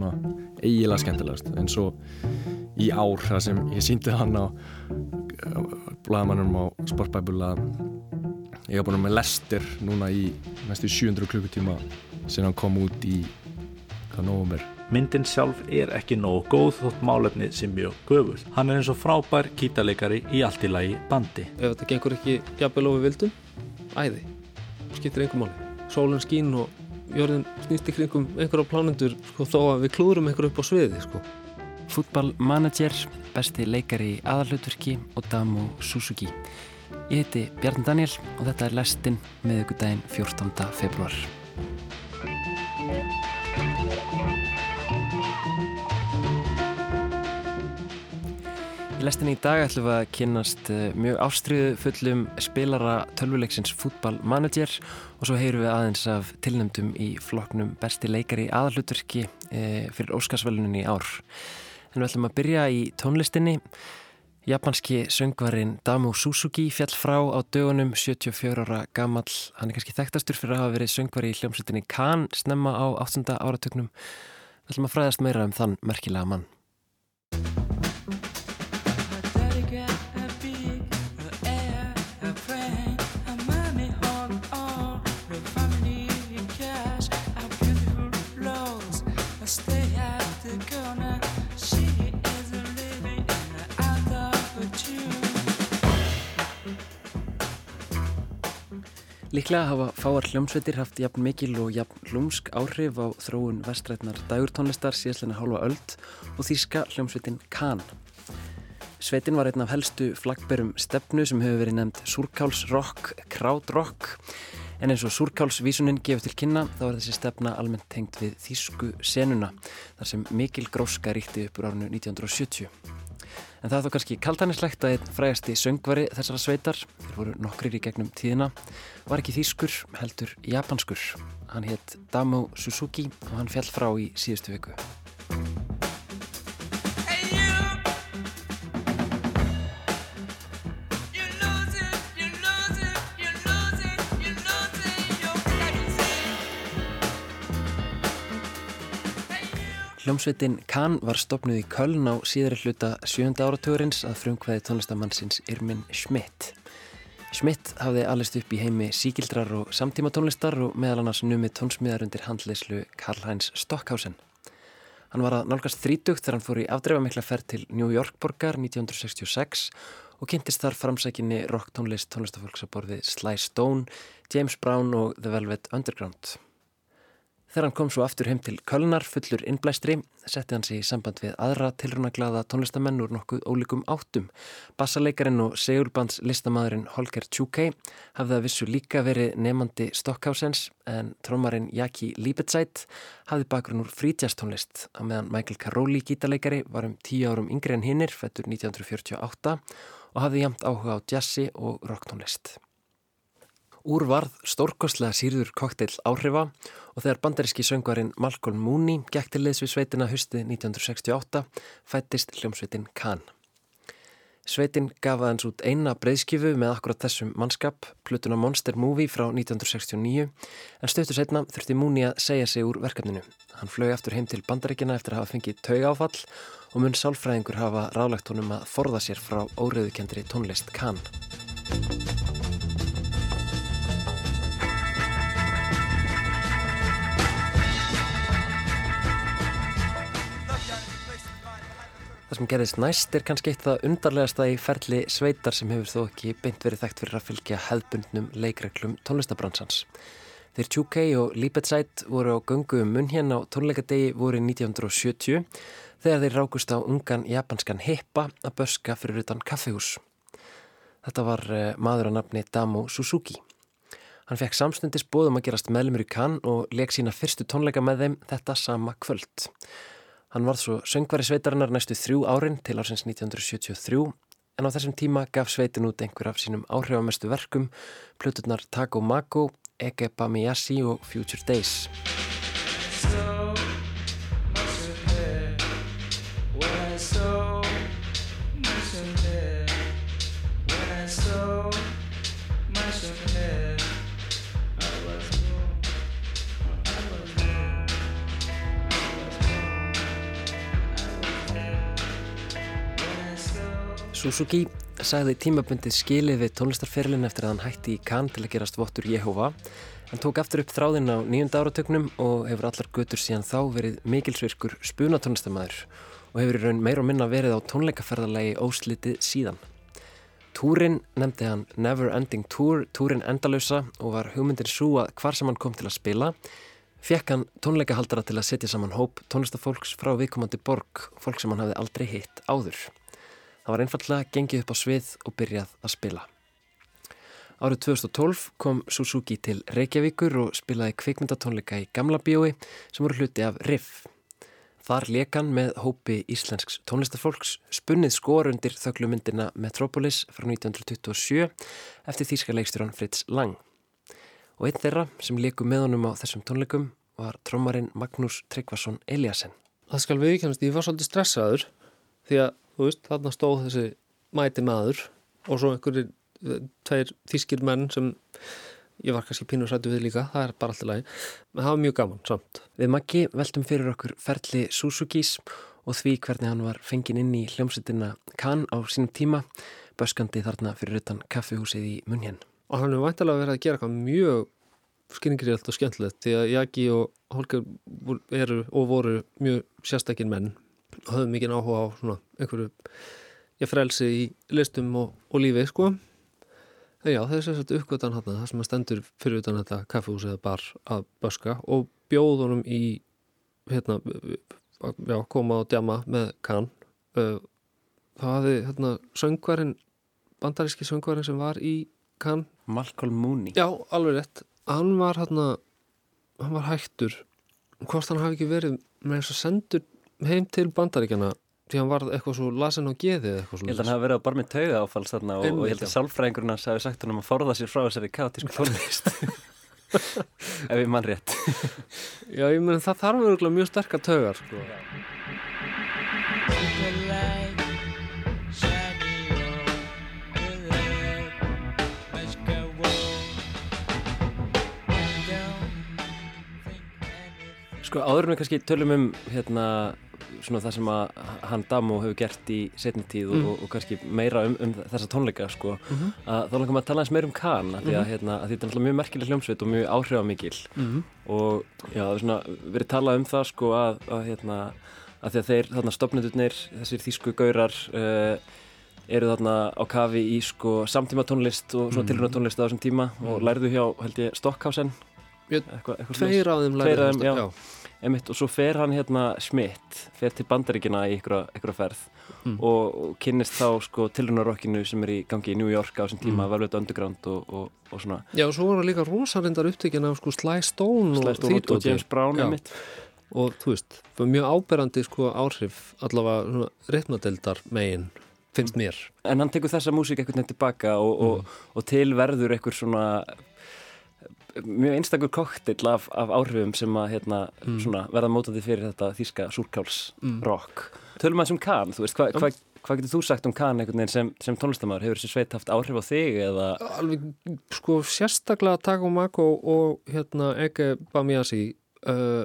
var svona eiginlega skemmtilegast en svo í ár það sem ég síndi hann á blæðamannum á Sportbæbula ég hef búin með lestir núna í næstu 700 klukkutíma sem hann kom út í hvað nógum er Myndin sjálf er ekki nógu góð þótt málefni sem mjög göful. Hann er eins og frábær kýtaleikari í allt í lagi bandi. Ef þetta gengur ekki jafnvel ofið vildum, æði. Skiptir einhver máli. Sólinn skín og jörðin snýst í kringum einhverja plánendur sko, þó að við klúrum einhver upp á sviði. Sko. Fútballmanager, besti leikari í aðalutverki og Damu Suzuki. Ég heiti Bjarn Daniel og þetta er lestinn með ykkur daginn 14. februar. Lestinni í dag ætlum við að kynast eh, mjög ástriðu fullum spilara tölvuleiksins fútballmanager og svo heyrum við aðeins af tilnæmdum í flokknum besti leikari aðalutverki e, fyrir Óskarsvölunin í ár. En við ætlum að byrja í tónlistinni. Japanski söngvarinn Damu Suzuki fjall frá á dögunum 74 ára gammal. Hann er kannski þekktastur fyrir að hafa verið söngvari í hljómsveitinni Kahn snemma á 8. áratögnum. Við ætlum að fræðast meira um þann merkilega mann. Líklega hafa fáar hljómsveitir haft jafn mikil og jafn hlúmsk áhrif á þróun vestrætnar dagurtónlistar síðastleina hálfa öld og þýska hljómsveitin Kahn. Sveitin var einn af helstu flaggberum stefnu sem hefur verið nefnd Súrkálsrock, Krautrock en eins og Súrkálsvísunin gefur til kynna þá er þessi stefna almennt tengt við þýsku senuna þar sem mikil gróska ríkti upp úr árinu 1970. En það er þó kannski kaltanislegt að einn frægasti söngvari þessara sveitar, þeir voru nokkrir í gegnum tíðina, var ekki þýskur, heldur japanskur. Hann hétt Damo Suzuki og hann fjall frá í síðustu viku. Hljómsveitin Kahn var stopnuð í Köln á síðari hluta sjönda áratugurins að frumkvæði tónlistamannsins Irmin Schmidt. Schmidt hafði allist upp í heimi síkildrar og samtíma tónlistar og meðal annars numið tónsmiðar undir handleyslu Karl-Heinz Stockhausen. Hann var að nálgast þrítugt þegar hann fór í afdreifamikla ferð til New York borgar 1966 og kynntist þar framsækinni rock tónlist tónlistafólks að borði Sly Stone, James Brown og The Velvet Underground. Þegar hann kom svo aftur heim til Kölnar fullur innblæstri, setti hann sig í samband við aðra tilrunaglaða tónlistamenn úr nokkuð ólíkum áttum. Bassaleikarin og segulbands listamæðurinn Holger Tjúkei hafði að vissu líka verið nefandi Stockhausens en trómarinn Jaki Líbetsætt hafði bakgrunn úr frítjastónlist að meðan Michael Caroli gítarleikari var um tíu árum yngri en hinnir, fættur 1948 og hafði jamt áhuga á jazzi og rocktónlist. Úr varð stórkostlega sírður kokteil áhrifa og þegar bandaríski söngvarinn Malcolm Mooney gekk til liðs við sveitina höstið 1968 fættist hljómsveitin Kahn. Sveitin gaf aðeins út eina breyðskifu með akkurat þessum mannskap, plutuna Monster Movie frá 1969, en stöttur setna þurfti Mooney að segja sig úr verkefninu. Hann flög aftur heim til bandaríkina eftir að hafa fengið tauga áfall og mun sálfræðingur hafa ráðlagt honum að forða sér frá óriðukendri tónlist Kahn. Sem gerðist næst er kannski eitt það undarlegasta í ferli sveitar sem hefur þó ekki beint verið þekkt fyrir að fylgja hefðbundnum leikreglum tónlistabransans. Þeir Tjúkei og Líbetsætt voru á göngu um munn hérna á tónleikadegi voru 1970 þegar þeir rákust á ungan japanskan hippa að börska fyrir utan kaffehús. Þetta var eh, maður að nafni Damo Suzuki. Hann fekk samstundis bóðum að gerast meðlumur í kann og leik sína fyrstu tónleika með þeim þetta sama kvöld. Hann varð svo söngvari sveitarinnar næstu þrjú árin til ársins 1973 en á þessum tíma gaf sveitin út einhver af sínum áhrifamestu verkum, pluturnar Tago Mago, Ege Bamiyashi og Future Days. Suzuki sagði tímabundið skilið við tónlistarferlin eftir að hann hætti í Cannes til að gerast vottur Jehova en tók aftur upp þráðinn á nýjunda áratögnum og hefur allar götur síðan þá verið mikilsvirkur spunatónlistamæður og hefur í raun meir og minna verið á tónleikaferðarlegi óslitið síðan. Túrin nefndi hann Never Ending Tour, túrin endalösa og var hugmyndir svo að hvar sem hann kom til að spila fekk hann tónleikahaldara til að setja saman hóp tónlistafólks frá viðkomandi borg, fólk sem hann hafði aldrei hitt áður. Það var einfallega gengið upp á svið og byrjað að spila. Árið 2012 kom Suzuki til Reykjavíkur og spilaði kvikmyndatónleika í Gamla bíói sem voru hluti af Riff. Þar lekan með hópi íslensks tónlistafólks spunnið skor undir þöglumyndina Metropolis frá 1927 eftir þýska leikstjóran Fritz Lang. Og einn þeirra sem leku með honum á þessum tónleikum var trommarinn Magnús Tryggvason Eliasson. Það skal við ekki kannast, ég var svolítið stressaður því að, þú veist, þarna stóð þessi mæti maður og svo einhverjir tveir þýskir menn sem ég var kannski pínur sætu við líka, það er bara alltaf lagi. En það var mjög gaman samt. Við Maggi veltum fyrir okkur ferli Suzukis og því hvernig hann var fengin inn í hljómsettina Kann á sínum tíma böskandi þarna fyrir utan kaffihúsið í Munhjen og hann er væntalega verið að gera eitthvað mjög skynningrið og skemmtilegt því að Jaki og Holger eru og voru mjög sérstakinn menn höfðu mikið áhuga á svona einhverju ég frelsi í listum og, og lífi sko. En já, þessi er svona uppgötan hann það sem að stendur fyrir utan þetta kaffehús eða bar að böska og bjóð honum í hérna, já, koma og djama með kann. Það hafði hérna söngvarinn bandaríski söngvarinn sem var í kann. Malcolm Mooney. Já, alveg rétt, hann var hérna hann var hættur. Hvort hann hafi ekki verið með þess að sendur heim til bandaríkjana því hann var eitthvað svo lasin á geði eða eitthvað Ég held að hann hafi verið á bara með tauga áfalls þarna og, og ég held að sálfræðingurinn hans hafi sagt hann um að forða sér frá þessari kátísku tónlist. Ef ég mann rétt. Já, ég menn það þarf örgulega mjög sterkar taugar sko. Sko áður við kannski tölum um hérna svona það sem að hann Damo hefur gert í setni tíð mm. og, og kannski meira um, um þessa tónleika sko mm -hmm. að þá langar maður að tala eins meir um Kahn að því að, hérna, að þetta er náttúrulega mjög merkileg hljómsveit og mjög áhrifamikil mm -hmm. og já það er svona verið talað um það sko að, að hérna að því að þeir þarna stopnendurnir þessir þýsku gaurar uh, eru þarna á kafi í sko samtíma tónlist og svona -hmm. tilhörna tónlist á þessum tíma og lærðu hjá held ég Stockhausen Tveir af þeim lærðu já, já. Einmitt, og svo fer hann hérna Schmidt, fer til bandaríkina í ykkur ferð mm. og, og kynnist þá sko tilrunarokkinu sem er í gangi í New York á þessum tíma, mm. Velvet Underground og, og, og svona. Já og svo var hann líka rosarindar upptökin af sko Sly Stone, Sly Stone og James Brown einmitt. Og þú veist, það var mjög áberandi sko áhrif allavega ritmadeldar megin finnst mér. En hann tekur þessa músík eitthvað nefn tilbaka og mm. til verður eitthvað svona mjög einstakur koktill af, af áhrifum sem að hérna, mm. svona, verða mótandi fyrir þetta þíska súrkálsrock mm. Tölum að sem Kahn, þú veist, hvað hva, hva getur þú sagt um Kahn sem, sem tónlistamæður? Hefur þessi sveit haft áhrif á þig? Eða? Alveg, sko, sérstaklega Tago Mako og hérna Ege Bamiasi uh,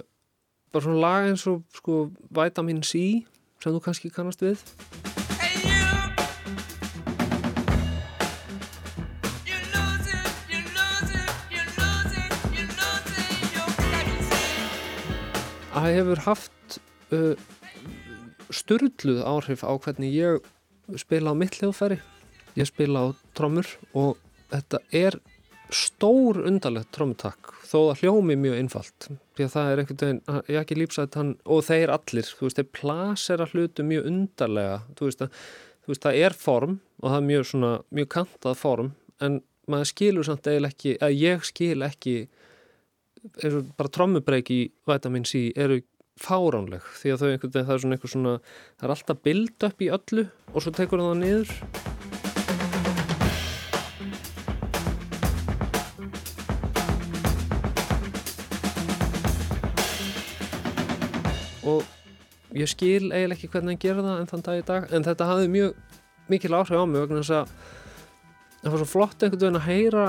bara svona lag eins og sko Vitamin C sem þú kannski kannast við hefur haft uh, störluð áhrif á hvernig ég spila á mitt hljóðfæri ég spila á trommur og þetta er stór undarlegt trommutakk þó að hljómi mjög einfalt. Því að það er einhvern veginn, ég ekki lípsað og þeir allir, þú veist, þeir plasera hlutu mjög undarlega. Þú veist, að, þú veist, það er form og það er mjög svona, mjög kantað form en maður skilur samt eiginlega ekki, að ég skil ekki eru bara trommubreik í vitamin C eru fáránleg því að þau einhvern veginn það er svona einhver svona það er alltaf bild upp í öllu og svo tekur það niður. Og ég skil eiginlega ekki hvernig það en þann dag í dag en þetta hafði mjög mikil áhrif á mig vegna þess að það var svo flott einhvern veginn að heyra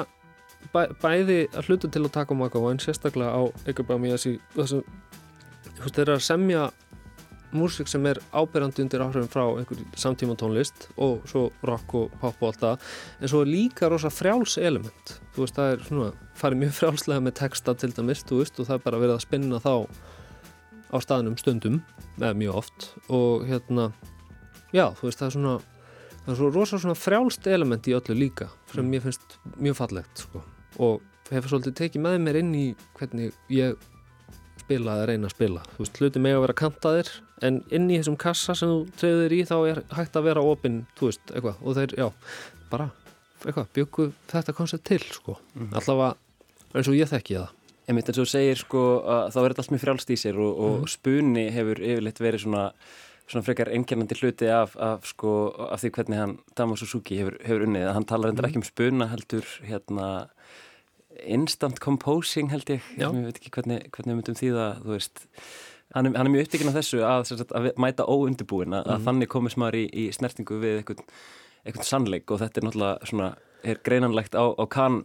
bæ, bæði að hluta til að taka um eitthvað en sérstaklega á eitthvað mjög þessi þeir eru að semja músík sem er ábyrjandi undir áhrifin frá einhver samtíma tónlist og svo rock og pop og allt það en svo er líka rosa frjáls element. Þú veist það er svona, farið mjög frjálslega með texta til dæmis, þú veist, og það er bara verið að spinna þá á staðnum stundum eða mjög oft og hérna, já, þú veist það er svona það er svo rosa svona frjálst element í öllu líka sem Mm. mér finnst mjög fallegt sko. og hefur svolítið tekið með mér inn í hvernig ég spila eða reyna að spila þú veist, hluti með að vera kantaðir en inn í þessum kassa sem þú treyður í þá er hægt að vera opinn, þú veist, eitthvað og þeir, já, bara eitthvað, byggu þetta koncept til, sko Mhm. allavega eins og ég þekki það Einmitt eins og segir sko þá er þetta allt mjög frjálst í sér og, og Mhm. spuni hefur yfirleitt verið svona, svona frekar einkernandi hluti af, af, sko, af því hvernig hann Damo Suzuki hefur, hefur unnið. Hann talar endur Mhm. ekki um spuna heldur hérna instant composing held ég, ég veit ekki hvernig, hvernig við myndum því það, þú veist hann er, hann er mjög upptekinn af þessu að, sagt, að mæta óundibúin, að, að Mhm. þannig komist maður í, í snertingu við eitthvað, eitthvað sannleik og þetta er náttúrulega svona, er greinanlegt á, á kann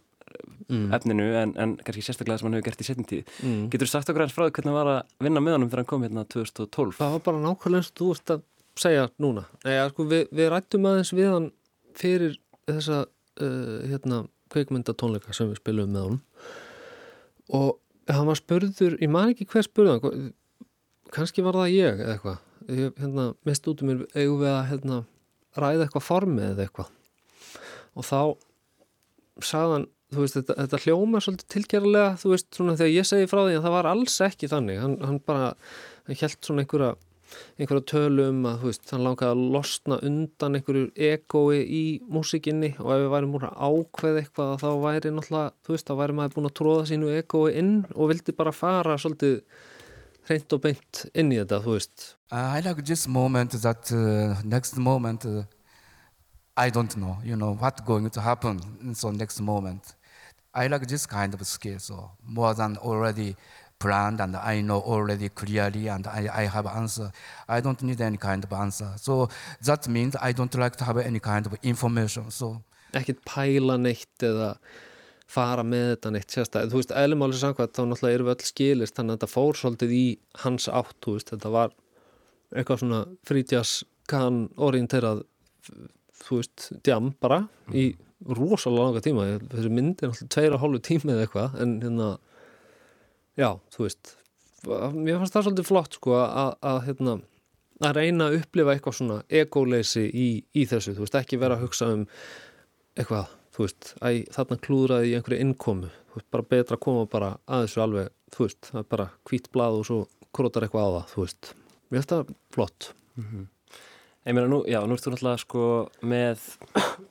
mm. efninu en, en kannski sérstaklega sem hann hefur gert í setjum tíð. Mm. Getur þú sagt okkur eins frá því hvernig það var að vinna með honum þegar hann kom hérna 2012? það var bara nákvæmlega eins og þú ert að segja núna Nei, sko, við, við rættum aðeins við hann fyrir þessa uh, hérna, kveikmyndatónleika sem við spilum með honum og hann var spurður, ég man ekki hver hva- kannski var það ég eða eitthvað hérna, mist út um mér eigum við að hérna, ræða eitthvað formið eða eitthvað og þá sagði hann þú veist, þetta, þetta hljóma svolítið tilgerðarlega þú veist, svona þegar ég segi frá því að það var alls ekki þannig, hann, hann bara hann held svona einhverja einhverja tölu um að, þú veist, hann langaði að losna undan einhverju egói í músikinni og ef við værum múin að ákveða eitthvað þá væri náttúrulega, þú veist, þá væri maður búin að tróða sínu egói inn og vildi bara fara svolítið hreint og beint inn í þetta, þú veist Uh, I like this moment that uh, next moment uh, I don't know, you know, what's going to happen in so next moment. I like this kind of skill, so more than already planned and I know already clearly and I, I have answer. I don't need any kind of answer. So that means I don't like to have any kind of information. So ekkert pæla neitt eða fara með þetta neitt sérstæð, þú veist, eðlumáli samkvæmt þá náttúrulega erum við öll skilist, þannig að þetta fór svolítið í hans átt, þú veist, þetta var eitthvað svona frítjas kann orienterað þú veist, djam bara í rosalega langa tíma, þessi mynd er náttúrulega tveir og hálfu tími eða eitthvað en hérna, já, þú veist mér fannst það svolítið flott sko að, að hérna að reyna að upplifa eitthvað svona ególeysi í, í þessu, þú veist, ekki vera að hugsa um eitthvað, þú veist æ, þarna klúðraði í einhverju innkomu þú veist, bara betra að koma bara að þessu alveg þú veist, bara hvít blað og svo krótar eitthvað á það, þú veist. Mér finnst það flott Ég meina, nú, já, nú ert þú náttúrulega sko með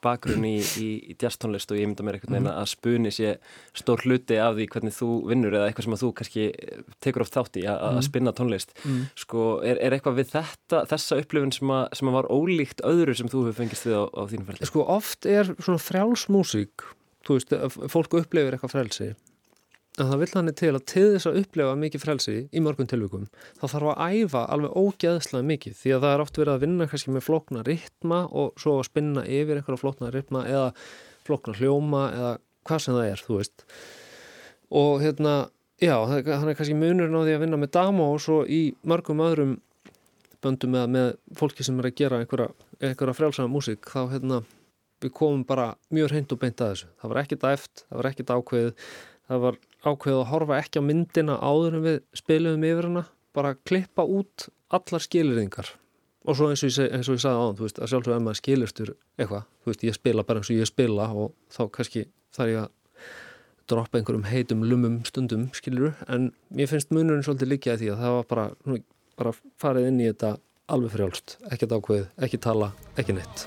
bakgrunn í, í, í jazztónlist og ég mynda mér einhvern veginn að spuni sé stór hluti af því hvernig þú vinnur eða eitthvað sem að þú kannski tekur oft þátt í að, að spinna tónlist. mm. Sko, er, er eitthvað við þetta, þessa upplifun sem að, sem að var ólíkt öðru sem þú hefur fengist við á, á þínum ferli? sko oft er svona frjálsmúsík þú veist, ef fólk upplifir eitthvað frelsi en það vill hann til að til þess að upplifa mikið frelsi í mörgum tilvikum þá þarf að æfa alveg ógeðslega mikið því að það er oft verið að vinna kannski með flókna ritma og svo að spinna yfir einhverja flókna ritma eða flókna hljóma eða hvað sem það er, þú veist. Og hérna já, er kannski munurinn á því að vinna með damo og svo í mörgum öðrum böndum með, með fólki sem er að gera einhverja, einhverja frjálsama músík þá hérna við komum bara mjög hreint og beint að þessu. Það var ekkit æft, það var ekkit ákveðið það var ákveðið að horfa ekki á myndina áður en við spilum yfir hana bara klippa út allar skilirðingar og svo eins og ég, eins og ég sagði áðan, veist, að sjálfsög ef maður skilistur eitthvað, veist, ég spila bara eins og ég spila og þá kannski þarf ég að droppa einhverjum heitum lumum stundum, skiluru, en mér finnst munurinn svolítið líka því að það var bara, nú, bara farið inn í þetta alveg frjálst, ekkert ákveðið, ekki tala, ekki neitt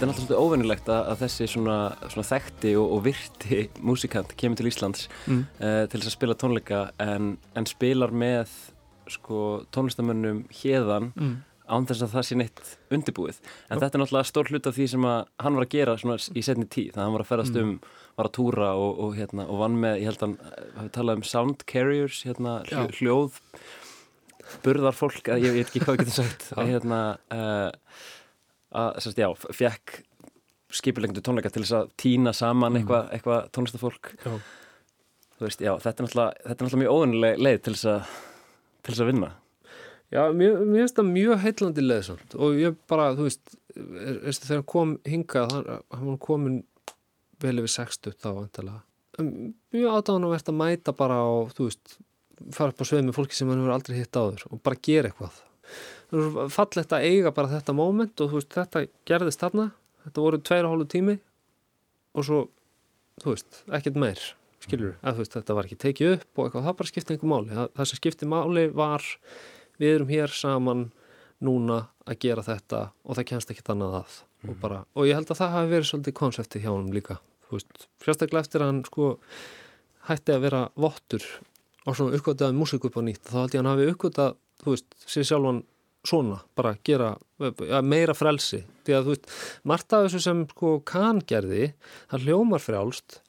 Þetta er náttúrulega svolítið óvennilegt að, að þessi svona, svona þekkti og, og virti músikant kemur til Íslands mm. uh, til þess að spila tónleika en, en spilar með sko, tónlistamönnum hérðan Mm. án þess að það sé neitt undirbúið en þetta er náttúrulega stór hlut af því sem að hann var að gera svona í setni tíð það hann var að ferðast Mm. um, var að túra og, og, hérna, og vann með, ég held að hann hafi talað um sound carriers hérna, hljóð burðar fólk að ég veit ekki hvað ég getur sagt hérna uh, að sérst, já, fekk skipulegndu tónleika til þess að týna saman eitthvað eitthva tónlistafólk þú veist, já, þetta er náttúrulega, þetta er náttúrulega mjög óðunileg leið til þess að til þess að vinna Já, mér, finnst það mjög heillandi leðsamt og ég bara, þú veist, er, er, þegar hann kom hingað, hann, hann var komin vel yfir 60 þá vantilega. Mjög aðdáðanvert að mæta bara og, þú veist, fara upp á sveið með fólki sem hann hefur aldrei hitt áður og bara gera eitthvað. Fallegt að eiga bara þetta moment og þú veist, þetta gerðist þarna, þetta voru tveir og hálfu tími og svo, þú veist, ekkert meir, skilur, mm. að þú veist, þetta var ekki tekið upp og eitthvað, það bara skipti einhver máli. Það, það sem skipti máli var við erum hér saman núna að gera þetta og það kennst ekki annað að mm. og, bara, og ég held að það hafi verið svolítið konsepti hjá hann líka veist, sérstaklega eftir að hann sko hætti að vera vottur og svona uppgötaði músík upp á nýtt þá held ég að hann hafi uppgötað, þú veist, sér sjálfan svona, bara gera ja, meira frelsi, því að þú veist margt af þessu sem sko kann gerði það hljómar frjálst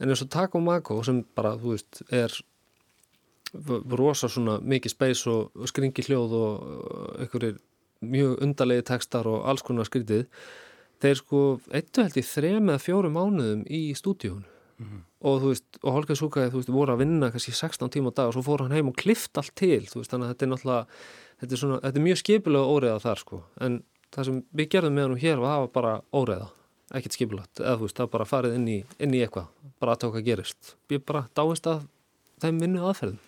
en eins og Taco Mago sem bara, þú veist, er rosa svona mikið speys og skringi hljóð og einhverjir mjög undarlegi tekstar og alls konar skrítið þeir sko eittu held í þrem eða fjóru mánuðum í stúdíun mm -hmm. og þú veist, og Holger Súkaði þú veist, voru að vinna kannski 16 tíma á dag og svo fór hann heim og klift allt til þú veist, þannig að þetta er náttúrulega þetta er, svona, þetta er mjög skipilega óreiða þar sko. En það sem við gerðum með hann hér var það var bara óreiða, ekkert skipilagt eða þú veist, það bara farið inn í, inn í eitthvað. Bara að tóka gerist, við bara dáist að þeim vinnu aðferðum.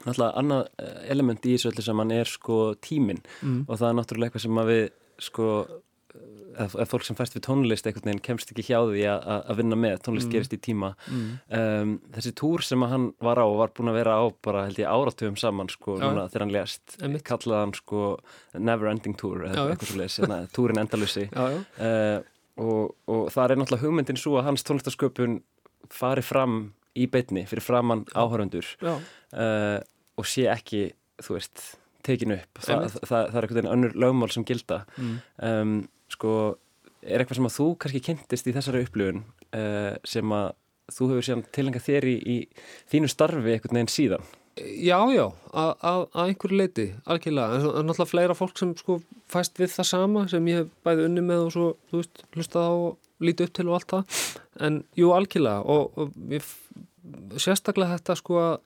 Náttúrulega annað eh, element í þessu öllu saman er sko tíminn. Mm. og það er náttúrulega eitthvað sem að við sko að fólk sem fæst við tónlist einhvern veginn kemst ekki hjá því að vinna með. Tónlist mm. gerist í tíma. Mm. um, þessi túr sem hann var á og var búin að vera á bara held ég áratugum saman sko já. núna þegar hann lést kallaði hann sko Never Ending Tour eða eitthvað svo leiðis, hérna, túrin endalussi uh, og, og það er náttúrulega hugmyndin svo að hans tónlistasköpun fari fram í beitni fyrir framann áhöröndur uh, og sé ekki, þú veist, tekinu upp. Þa, það, það, það er einhvern veginn önnur lögmál sem gilda. Mm. um, sko, er eitthvað sem að þú kannski kynntist í þessari upplifun uh, sem að þú hefur síðan tilengað þér í, í þínu starfi einhvern veginn síðan? Já, já, að einhverju leiti algjörlega, en náttúrulega fleira fólk sem sko fæst við það sama sem ég hef bæði unni með og svo, þú veist, hlustað á og lítið upp til og allt það. En jú, algjörlega og, og ég, sérstaklega þetta sko að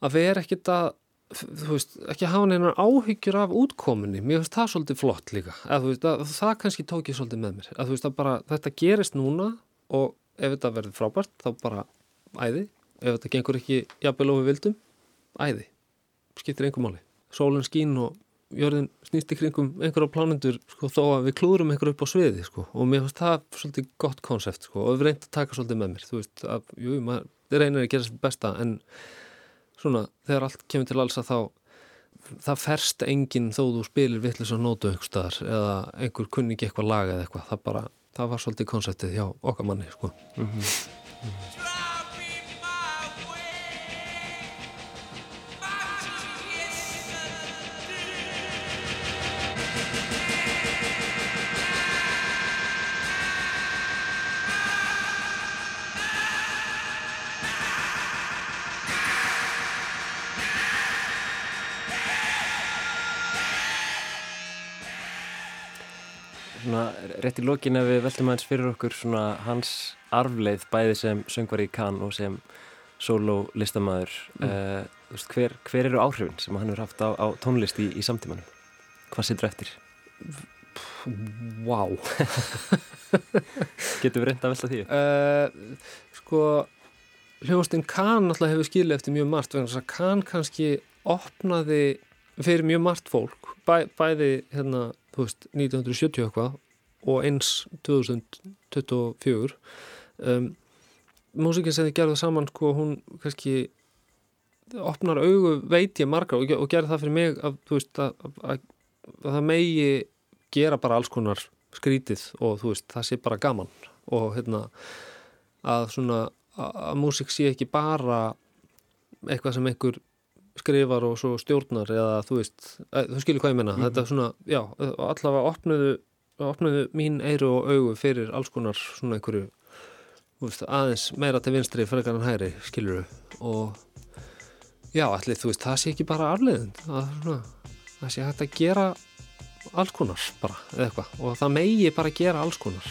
að vera ekkit að þú veist, ekki hafa neinar áhyggjur af útkominni, mér finnst það svolítið flott líka, að, veist, að, það kannski tók ég svolítið með mér, að þú veist að bara þetta gerist núna og ef þetta verður frábært þá bara æði. Ef þetta gengur ekki jafnvel ofið vildum æði, skiptir einhver máli. Sólinn skín og jörðin snýst kringum einhverja plánendur sko, þó að við klúrum einhverju upp á sviði sko. og mér finnst það svolítið gott konsept sko, og við reyndum að taka svolítið með mér. Þú veist, að, jú, maður svona, þegar allt kemur til alls að þá það ferst enginn þó þú spilir vittlis og nótu einhver staðar eða einhver kunningi eitthvað laga eða eitthvað það bara, það var svolítið konseptið hjá okkar manni sko mm -hmm. Mm -hmm. Rétt í lókin ef við veltum aðeins fyrir okkur svona hans arfleið bæði sem söngvar í kann og sem solo listamæður mm. uh, hver, hver eru áhrifin sem hann hefur haft á, á tónlist í, í samtímanum? Hvað sittur eftir? Wow Getur við reynda að velta því? Uh, sko hljóðastinn kann alltaf hefur skilið eftir mjög margt kann kannski opnaði fyrir mjög margt fólk bæ, bæði hérna, veist, 1970 eitthvað og eins 2024 um, músikinn sem þið gerðu saman sko hún kannski opnar augu veit ég margar og, og gerði það fyrir mig að, veist, að, að, að það megi gera bara alls konar skrítið og veist það sé bara gaman. Og hérna að svona að músik sé ekki bara eitthvað sem einhver skrifar og svo stjórnar eða þú veist, þú skilur hvað ég menna mm -hmm. þetta er svona, já, allavega opnuðu opnaðu mín eiru og augu fyrir alls konar svona einhverju veist, aðeins meira til vinstri frekar en hæri, skiluru og já, allir, þú veist, það sé ekki bara svona, það sé hægt að gera alls konar bara, eða eitthvað. Og það megi bara gera alls konar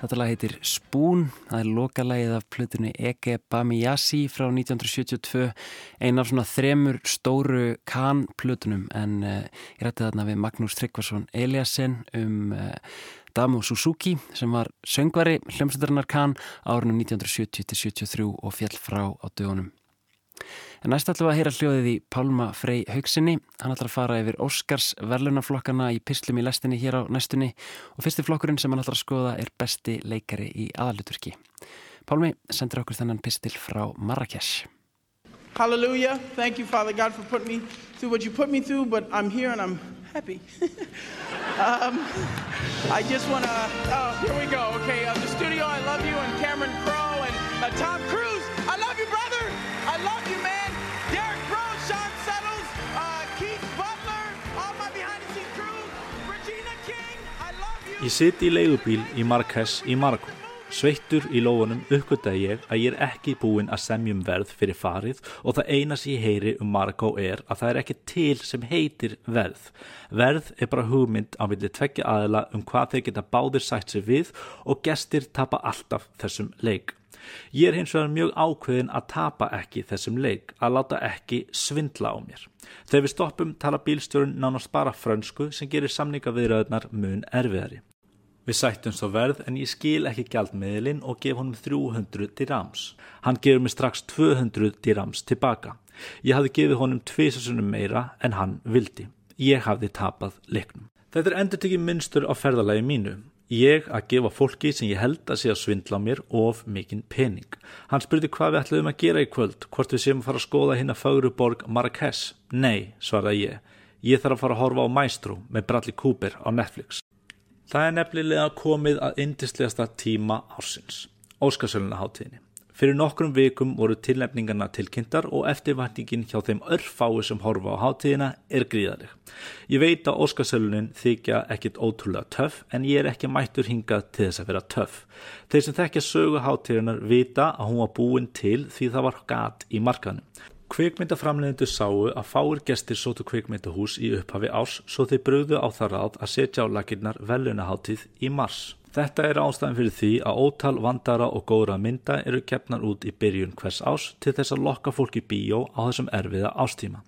Þetta lag heitir Spoon, það er lokalagið af plötunni Ege Bamiyasi frá 1972, ein af svona þremur stóru Kahn-plötunum en uh, ég rætti þarna við Magnús Tryggvason Eliasson um uh, Damu Suzuki sem var söngvari hljómsveitarinnar Kahn árunum 1970-73 og fjall frá á dögunum. En næst ætlum við að heyra hljóðið í Pálma Frey Haugsinni. Hann ætlar að fara yfir Óskars verðlunaflokkana í pislum í lestinni hér á næstunni og fyrsti flokkurinn sem hann ætlar að skoða er besti leikari í aðaluturki. Pálmi sendir okkur þennan pistil frá Marrakesh. Hallelujah. Thank you, Father God, for putting me through what you put me through, but I'm here and I'm happy. um, I just want to, oh, here we go. Okay, uh, the studio, I love you, and Cameron Crowe and uh, Tom Cruise. Ég sitt í leigubíl í Marrakesh í Marokko. Sveittur í lófunum uppgöttaði ég að ég er ekki búinn að semjum verð fyrir farið og það eina sem ég heyri um Marokko er að það er ekki til sem heitir verð. Verð er bara hugmynd á milli tveggja aðila um hvað þeir geta báðir sætt sér við og gestir tapa alltaf þessum leik. Ég er hins vegar mjög ákveðin að tapa ekki þessum leik, að láta ekki svindla á mér. Þegar við stoppum tala bílstjórun nánast bara frönsku sem gerir samningaviðröðnar mun erfiðari. Við sættum svo verð en ég skil ekki gjaldmiðlinn og gef honum 300 dirhams. Hann gefur mig strax 200 dirhams tilbaka. Ég hafði gefið honum tvisasunum meira en hann vildi. Ég hafði tapað leiknum. Þetta er endur tekið minnstur á ferðalagi mínu. Ég að gefa fólki sem ég held að sé að svindla á mér of mikinn pening. Hann spurði hvað við ætluðum að gera í kvöld, hvort við séum að fara að skoða hinn að Fögruborg Marrakesh. Nei, svaraði ég. Ég þarf að fara að horfa á Maestro með Bradley Cooper á Netflix. Það er nefnilega komið að indislegasta tíma ársins, Óskarsöluna háttíðinni. Fyrir nokkrum vikum voru tilnefningarna tilkynntar og eftirvæntingin hjá þeim örfáu sem horfa á hátíðina er gríðaleg. Ég veit að Óskarsölunin þykja ekkit ótrúlega töff en ég er ekki mættur hingað til þess að vera töff. Þeir sem þekkja sögu hátíðinar vita að hún var búin til því það var gat í markanum. Kvikmyndaframleðendur sáu að fáir gestir sótu kvikmyndahús í upphafi árs svo þeir brugðu á það ráð að setja á laginnar velunaháttíð í mars. Þetta er ástæðan fyrir því að ótal vandara og góðra mynda eru keppnar út í byrjun hvers ás til þess að lokka fólk í bíó á þessum erfiða ástíma.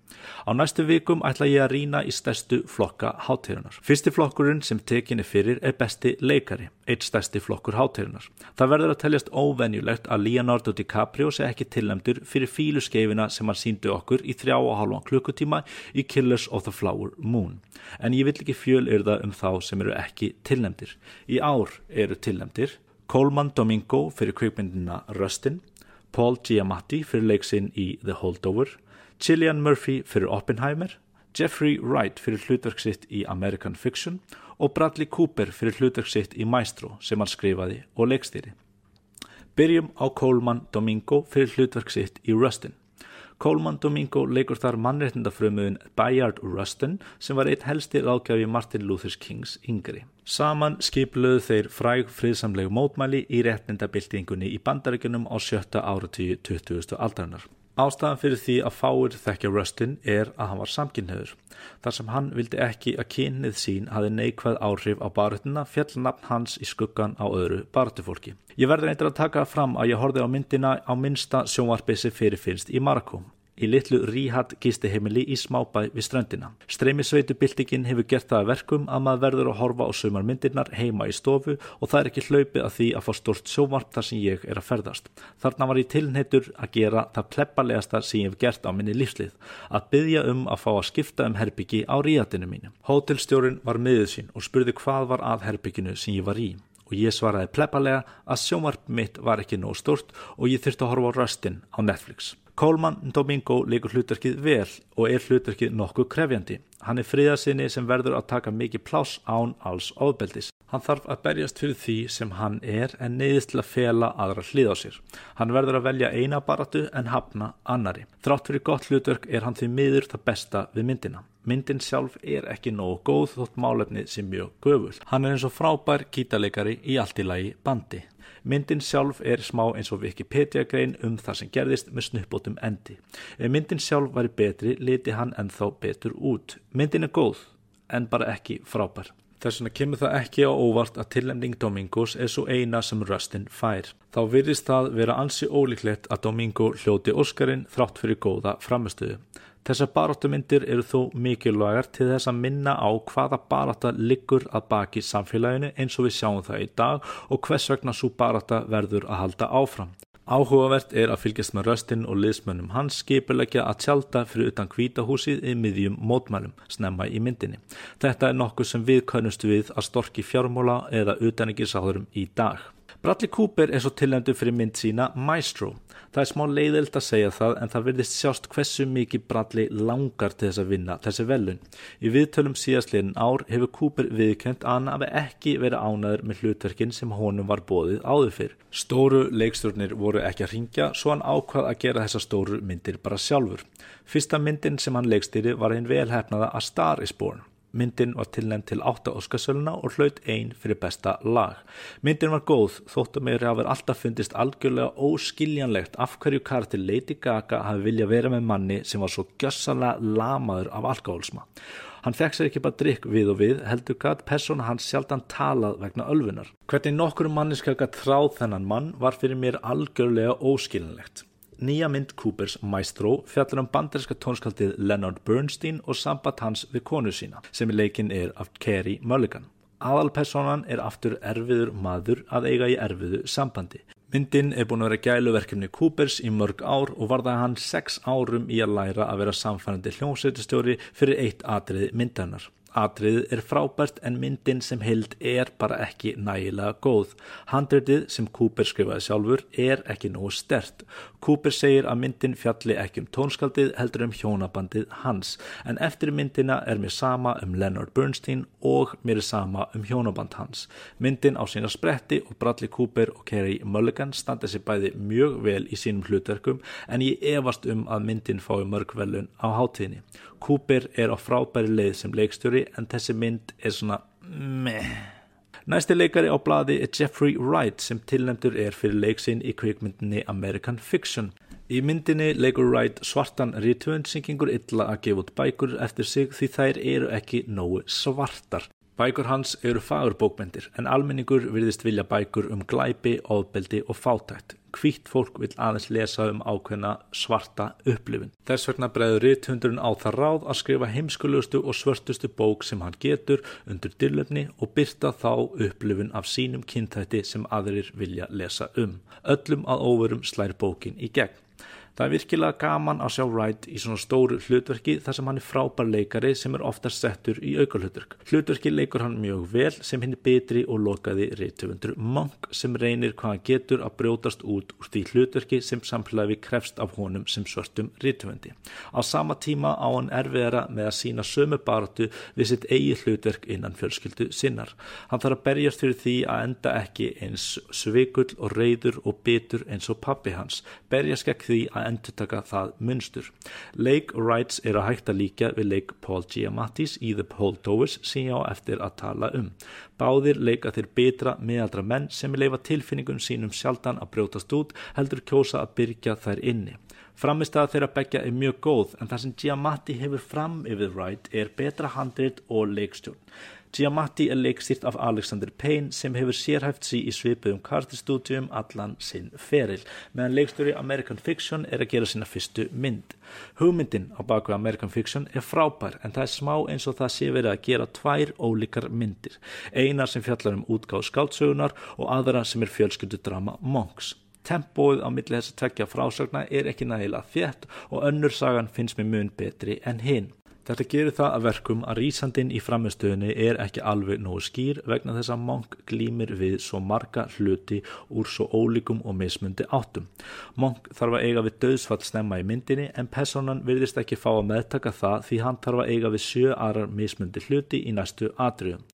Á næstu vikum ætla ég að rýna í stærstu flokka hátíðunar. Fyrsti flokkurinn sem tekinni fyrir er besti leikari, eitt stærsti flokkur hátíðunar. Það verður að teljast óvenjulegt að Leonardo DiCaprio sé ekki tilnæmdur fyrir fíluskeifina sem hann síndi okkur í þrjá og hálfan klukkutíma í Killers of the Flower Moon. En ég vil ekki fjöl yrða um þá sem eru ekki tilnæmdir. Í ár eru tilnæmdir Coleman Domingo fyrir kvikmyndina Rustin, Paul Giamatti fyrir leiksinn í The Holdover, Cillian Murphy fyrir Oppenheimer, Jeffrey Wright fyrir hlutverk sitt í American Fiction og Bradley Cooper fyrir hlutverk sitt í Maestro sem hann skrifaði og leikstýri. Byrjum á Coleman Domingo fyrir hlutverk sitt í Rustin. Coleman Domingo leikur þar mannréttindafrömuðin Bayard Rustin sem var eitt helsti ráðgjafi Martin Luther Kings yngri. Saman skipluðu þeir fræg friðsamlegu mótmæli í réttindabildingunni í bandaríkunum á sjötta áratíu 20. aldarinnar. Ástæðan fyrir því að fáir þekkja Rustin er að hann var samkynniður. Þar sem hann vildi ekki að kynnið sín hafi neikvæð áhrif á barutuna fjall nafn hans í skuggan á öðru barutufólki. Ég verður eitthvað að taka fram að ég horfið á myndina á minsta sjónvarpi sem fyrirfinnst í Marako í litlu ríhatt gistiheimili í smábæ við ströndina. Streymisveitu byltingin hefur gert það að verkum að maður verður að horfa á sumarmyndirnar heima í stofu og það er ekki hlaupið að því að fá stort sjómarp þar sem ég er að ferðast. Þarna var ég tilneitur að gera það pleppalegasta sem ég hef gert á minni lífslið, að byggja um að fá að skipta um herbyggi á ríhattinu mínu. Hótelstjórin var miðið sín og spurði hvað var að herbygginu sem ég var í og ég svaraði pleppalega að sjómarp mitt var ekki nóg stort og ég þurfti að horfa á röstin á Netflix. Coleman Domingo leikur hlutverkið vel og er hlutverkið nokkuð krefjandi. Hann er friðarsinni sem verður að taka mikið pláss án alls ofbeldis. Hann þarf að berjast fyrir því sem hann er en neyðist til að fela aðra hlið á sér. Hann verður að velja eina baratu en hafna annari. Þrátt fyrir gott hlutverk er hann því miður það besta við myndina. Myndin sjálf er ekki nógu góð þótt málefni sem mjög göful. Hann er eins og frábær gítarleikari í allt í lagi bandi. Myndin sjálf er smá eins og Wikipedia grein um það sem gerðist með snuppbótum endi. Ef myndin sjálf væri betri, liti hann ennþá betur út. Myndin er góð, en bara ekki frábær. Þess vegna kemur það ekki á óvart að tilending Domingos er svo eina sem Rustin fær. Þá virðist það vera ansi ólíklegt að Domingo hljóti Óskarinn þrátt fyrir góða framistöðu. Þessar baráttumyndir eru þó mikilvægar til þess að minna á hvaða barátta liggur að baki samfélaginu eins og við sjáum það í dag og hvers vegna svo barátta verður að halda áfram. Áhugavert er að fylgjast með röstinn og liðsmönnum hans skipulegja að tjálta fyrir utan kvítahúsið í miðjum mótmælum, snemma í myndinni. Þetta er nokkuð sem við kannust við að storki fjármóla eða utaningisáðurum í dag. Bradley Cooper er svo tilnæmdur fyrir mynd sína Maestro. Það er smá leiðild að segja það en það verðist sjást hversu mikið Bradley langar til þess að vinna þessi velun. Í viðtölum síðastliðin ár hefur Cooper viðkjönd að hann hafi ekki verið ánæður með hlutverkin sem honum var bóðið áður fyrr. Stóru leikstjórnir voru ekki að ringja svo hann ákvað að gera þessa stóru myndir bara sjálfur. Fyrsta myndin sem hann leikstýri var einn velhæfnaða A Star is Born. Myndin var tilnæmt til 8 Óskarsöluna og hlaut einn fyrir besta lag. Myndin var góð, þóttu meiri hafi alltaf fundist algjörlega óskiljanlegt af hverju karakter Lady Gaga hafi vilja vera með manni sem var svo gjössanlega lamaður af alkohólsma. Hann fekk sér ekki bara drikk við og við, heldur gæt persóna hans sjaldan talað vegna ölfunar. Hvernig nokkur manniska gæt þráð þennan mann var fyrir mér algjörlega óskiljanlegt. Nýja mynd Coopers Maestro fjallar um banderska tónskaldið Leonard Bernstein og samband hans við konu sína sem í leikin er af Carey Mulligan. Aðalpersonan er aftur erfiður maður að eiga í erfiðu sambandi. Myndin er búin að vera gæluverkefni Coopers í mörg ár og varða hann sex árum í að læra að vera samfærandi hljómsveitistjóri fyrir eitt atriði myndarinnar. Atriðið er frábært en myndin sem hild er bara ekki nægilega góð. Handritið sem Cooper skrifaði sjálfur er ekki nógu stert. Cooper segir að myndin fjalli ekki um tónskaldið heldur um hjónabandið hans en eftir myndina er mér sama um Leonard Bernstein og mér er sama um hjónaband hans. Myndin á sína spretti og Bradley Cooper og Kerry Mulligan standa sér bæði mjög vel í sínum hlutverkum en ég efast um að myndin fái mörg velun á hátíðinni. Cooper er á frábæri leið sem leikstjóri en þessi mynd er svona meh. Næsti leikari á blaði er Jeffrey Wright sem tilnæmdur er fyrir leiksinn í kvikmyndinni American Fiction. Í myndinni leikur Wright svartan gengur illa að gefa út bækur eftir sig því þær eru ekki nógu svartar. Bækur hans eru fagurbókmendir en almenningur virðist vilja bækur um glæpi, ofbeldi og fátækt. Hvítt fólk vil aðeins lesa um ákveðna svarta upplifun. Þess vegna bregður rithundurinn á það ráð að skrifa heimskulegustu og svörtustu bók sem hann getur undir dillöfni og byrta þá upplifun af sínum kynþætti sem aðrir vilja lesa um. Öllum að óverum slær bókin í gegn. Það er virkilega gaman að sjá Wright í svona stóru hlutverki þar sem hann er frábær leikari sem er oftast settur í aukarhlutverk. Hlutverki leikur hann mjög vel sem hinn er betri og lokaði reytöfundur Monk sem reynir hvað hann getur að brjótast út úr því hlutverki sem samfélagi krefst af honum sem svörtum reytöfundi. Á sama tíma á hann erfiðara með að sína sömu baratu við sitt eigi hlutverk innan fjölskyldu sinnar. Hann þarf að berjast fyrir því að enda ekki eins svikull og reyður og bitur eins og pappi hans. Berjast gegn því að endurtaka það munstur. Leik Wrights er að hægt að líka við leik Paul Giamattis í The Holdovers sem ég á eftir að tala um. Báðir leika þeir betra meðaldra menn sem leifa tilfinningun sínum sjaldan að brjótast út heldur kjósa að byrja þær inni. Framistæða þeirra begja er mjög góð en það sem Giamatti hefur fram yfir Wright er betra handrit og leikstjórn. Giamatti er leikstýrt af Alexander Payne sem hefur sérhæft sig í svipuðum kartistúdjum allan sinn feril, meðan leikstjóri American Fiction er að gera sína fyrstu mynd. Hugmyndin á baku American Fiction er frábær en það er smá eins og það sé verið að gera tvær ólíkar myndir, einar sem fjallar um útgáð skáldsögunar og aðra sem er fjölskyldudrama Monks. Tempóið á milli þess að tvekja frásagna er ekki nægilega þétt og önnur sagan finnst mér mun betri en hinn. Þetta gerir það að verkum að rísandinn í framistöðunni er ekki alveg nógu skýr vegna þess að Monk glýmir við svo marga hluti úr svo ólíkum og mismundi áttum. Monk þarf að eiga við döðsfall snemma í myndinni en personan virðist ekki fá að meðtaka það því hann þarf að eiga við sjö aðrar mismundi hluti í næstu atriðum.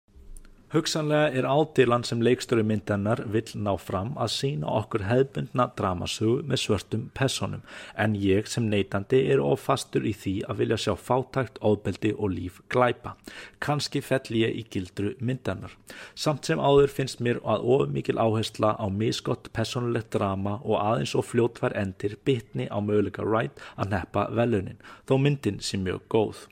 Hugsanlega er ádilan sem leikstöru myndanar vill ná fram að sína okkur hefbundna dramasögu með svörtum personum en ég sem neytandi er ofastur í því að vilja sjá fátækt, óbeldi og líf glæpa. Kanski fell ég í gildru myndanar. Samt sem áður finnst mér að ofumikil áhersla á miskott personlegt drama og aðeins og fljótvar endir bitni á möguleika Wright að neppa velunin, þó myndin sem mjög góð.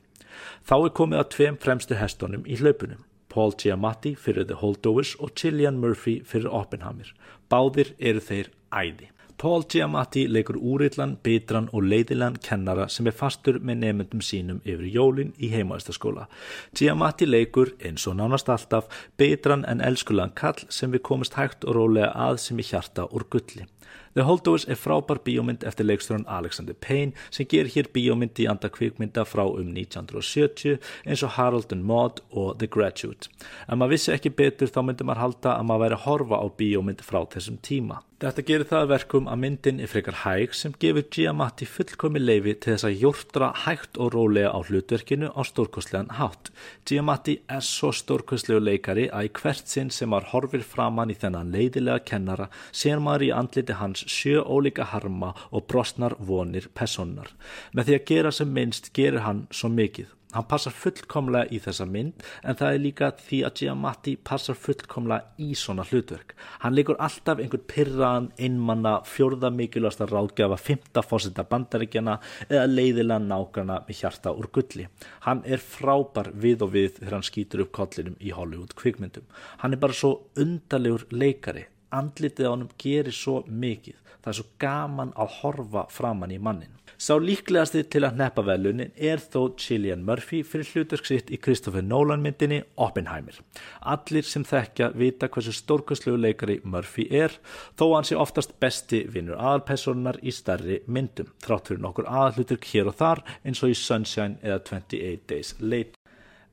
Þá er komið að tveim fremstu hestunum í hlaupunum. Paul Giamatti fyrir The Holdovers og Cillian Murphy fyrir Oppenheimer. Báðir eru þeir æði. Paul Giamatti leikur úrillan, bitran og leiðilegan kennara sem er fastur með nefndum sínum yfir jólin í heimaðistaskóla. Giamatti leikur, eins og nánast alltaf, bitran en elskulegan kall sem við komist hægt og rólega að sem í hjarta úr gulli. The Holdovers er frábær bíómynd eftir leikstjóran Alexander Payne sem gerir hér bíómynd í anda kvikmynda frá um 1970 eins og Harold and Maude og The Graduate. Ef maður vissi ekki betur þá myndi maður halda að maður væri að horfa á bíómynd frá þessum tíma. Þetta gerir það að verkum að myndin er frekar hæg sem gefur Giamatti fullkomi leifi til þess að jórtra hægt og rólega á hlutverkinu á stórkostlegan hátt. Giamatti er svo stórkostlegu leikari að í hvert sinn sem maður horfir framann í þennan leiðilega kennara sér maður í andliti hans sjö ólíka harma og brostnar vonir personar. Með því að gera sem minnst gerir hann svo mikið. Hann passar fullkomlega í þessa mynd en það er líka því að Giamatti passar fullkomlega í svona hlutverk. Hann leikur alltaf einhvern pyrraðan, einmanna, fjórða mikilvægsta ráðgjafa, fymta fósita bandaríkjana eða leiðilega nákana með hjarta úr gulli. Hann er frábær við og við þegar hann skýtur upp kollinum í Hollywood kvikmyndum. Hann er bara svo undalegur leikari. Andlitið á hann gerir svo mikið. Það er svo gaman að horfa framann í mannin. Sá líklegasti til að neppa velunin er þó Cillian Murphy fyrir hlutverk sitt í Christopher Nolan myndinni Oppenheimer. Allir sem þekkja vita hversu stórkostlegu leikari Murphy er, þó hann sé oftast besti vinnur aðalpersonar í starri myndum, þrátt fyrir nokkur aðalhlutverk hér og þar eins og í Sunshine eða 28 Days Later.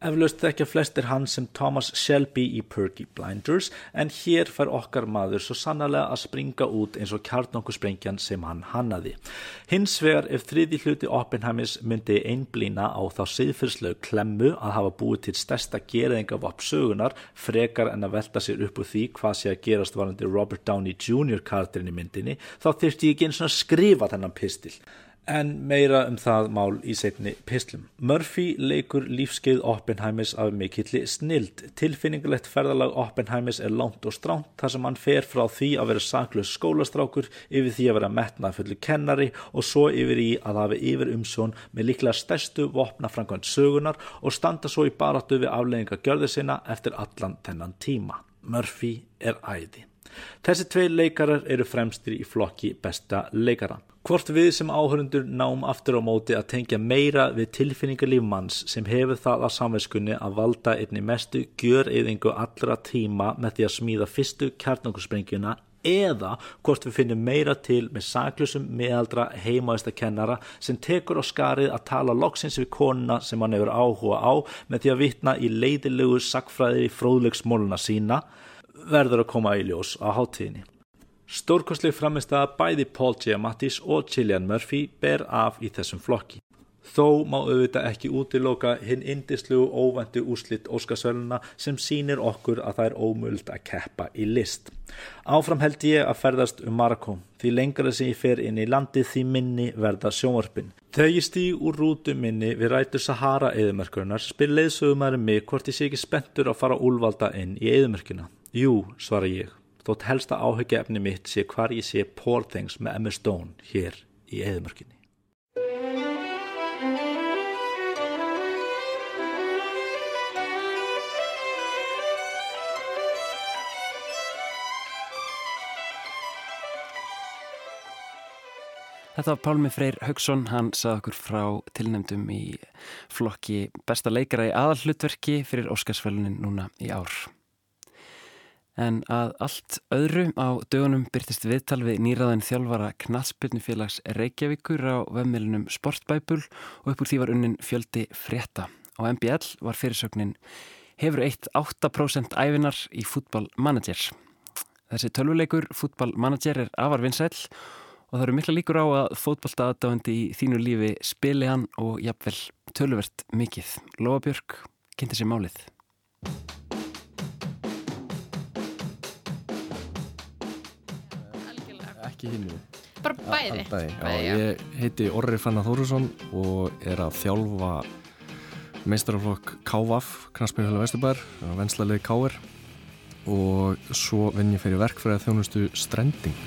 Eflaust þekkja flestir hann sem Thomas Shelby í Perky Blinders en hér fær okkar maður svo sannarlega að springa út eins og kjarnokkusprengjan sem hann hannaði. Hins vegar ef þriði hluti Oppenheimis myndi einblýna á þá siðfyrslegu klemmu að hafa búið til stærsta geraðingavapp sögunar frekar en að velta sér upp úr því hvað sé að gerast varandi Robert Downey Jr. karakterin í myndinni þá þyrfti ég ekki eins og skrifa þennan pistil. En meira um það mál í setni pislum. Murphy leikur lífskeið Oppenheimis af mikilli snild. Tilfinningulegt ferðalag Oppenheimis er langt og stránt þar sem hann fer frá því að vera saklaus skólastrákur yfir því að vera metnað fullu kennari og svo yfir í að hafa yfir umsjón með líklega stærstu vopnafrankvæmt sögunar og standa svo í baráttu við aflegginga gjörðu sinna eftir allan þennan tíma. Murphy er æði. Þessi tvei leikarar eru fremstir í flokki besta leikara. Hvort við sem áhörundur náum aftur á móti að tengja meira við tilfinningarlíf manns sem hefur það að samverskunni að valda einni mestu gjöreyðingu allra tíma með því að smíða fyrstu kjarnangurssprengjuna eða hvort við finnum meira til með saklusum meðaldra heimaðista kennara sem tekur á skarið að tala loksins við konuna sem hann hefur áhuga á með því að vitna í leiðilegu sakfræði fróðlegsmóluna sína verður að koma í ljós á háttíðinni. Stórkostleg framist að bæði Paul Giamattis og Cillian Murphy ber af í þessum flokki. Þó má auðvitað ekki útiloka hinn indislu óvæntu úslitt Óskarsvöluna sem sýnir okkur að það er ómöld að keppa í list. Áfram held ég að ferðast um Marokko því lengra sem ég fer inn í landið því minni verða sjónvarpin. Þegar ég stíg úr rútu minni við rætur Sahara eðumörkunar spyr leiðsögumæri mig hvort ég sé ekki spenntur að fara úlvalda inn í eðumörkina. Jú, svara ég, þótt helsta áhyggja efni mitt sé hvar ég sé Poor Things með Emma Stone hér í eðumörkinni. Þetta var Pálmi Freyr Haugsson, hann sagði okkur frá tilnæmdum í flokki besta leikara í aðallutverki fyrir Óskarsfælunin núna í ár. En að allt öðru á dögunum byrtist viðtal við nýraðin þjálfara Knatsbyrnufélags Reykjavíkur á vefnmilunum Sportbæbul og upp úr því var unnin fjöldi frétta. Á MBL var fyrirsögnin hefur eitt 8% æfinar í fútballmanager. Þessi tölvuleikur fútballmanager er afar vinsæl og það eru mikla líkur á að fótballta aðdáðandi í þínu lífi spili hann og jafnvel tölvert mikið. Lóa Björk kynnti sér málið. Ekki hinnu. Bara bæði. Bæði, já, Bæði, já. Ég heiti Orri Fanna Þórusson og er að þjálfa meistaraflokk KVAF, Knarsbyrjulega Vesturbær, vennslalegi KR og svo vinn ég fyrir verkfræði þjónustu Strending.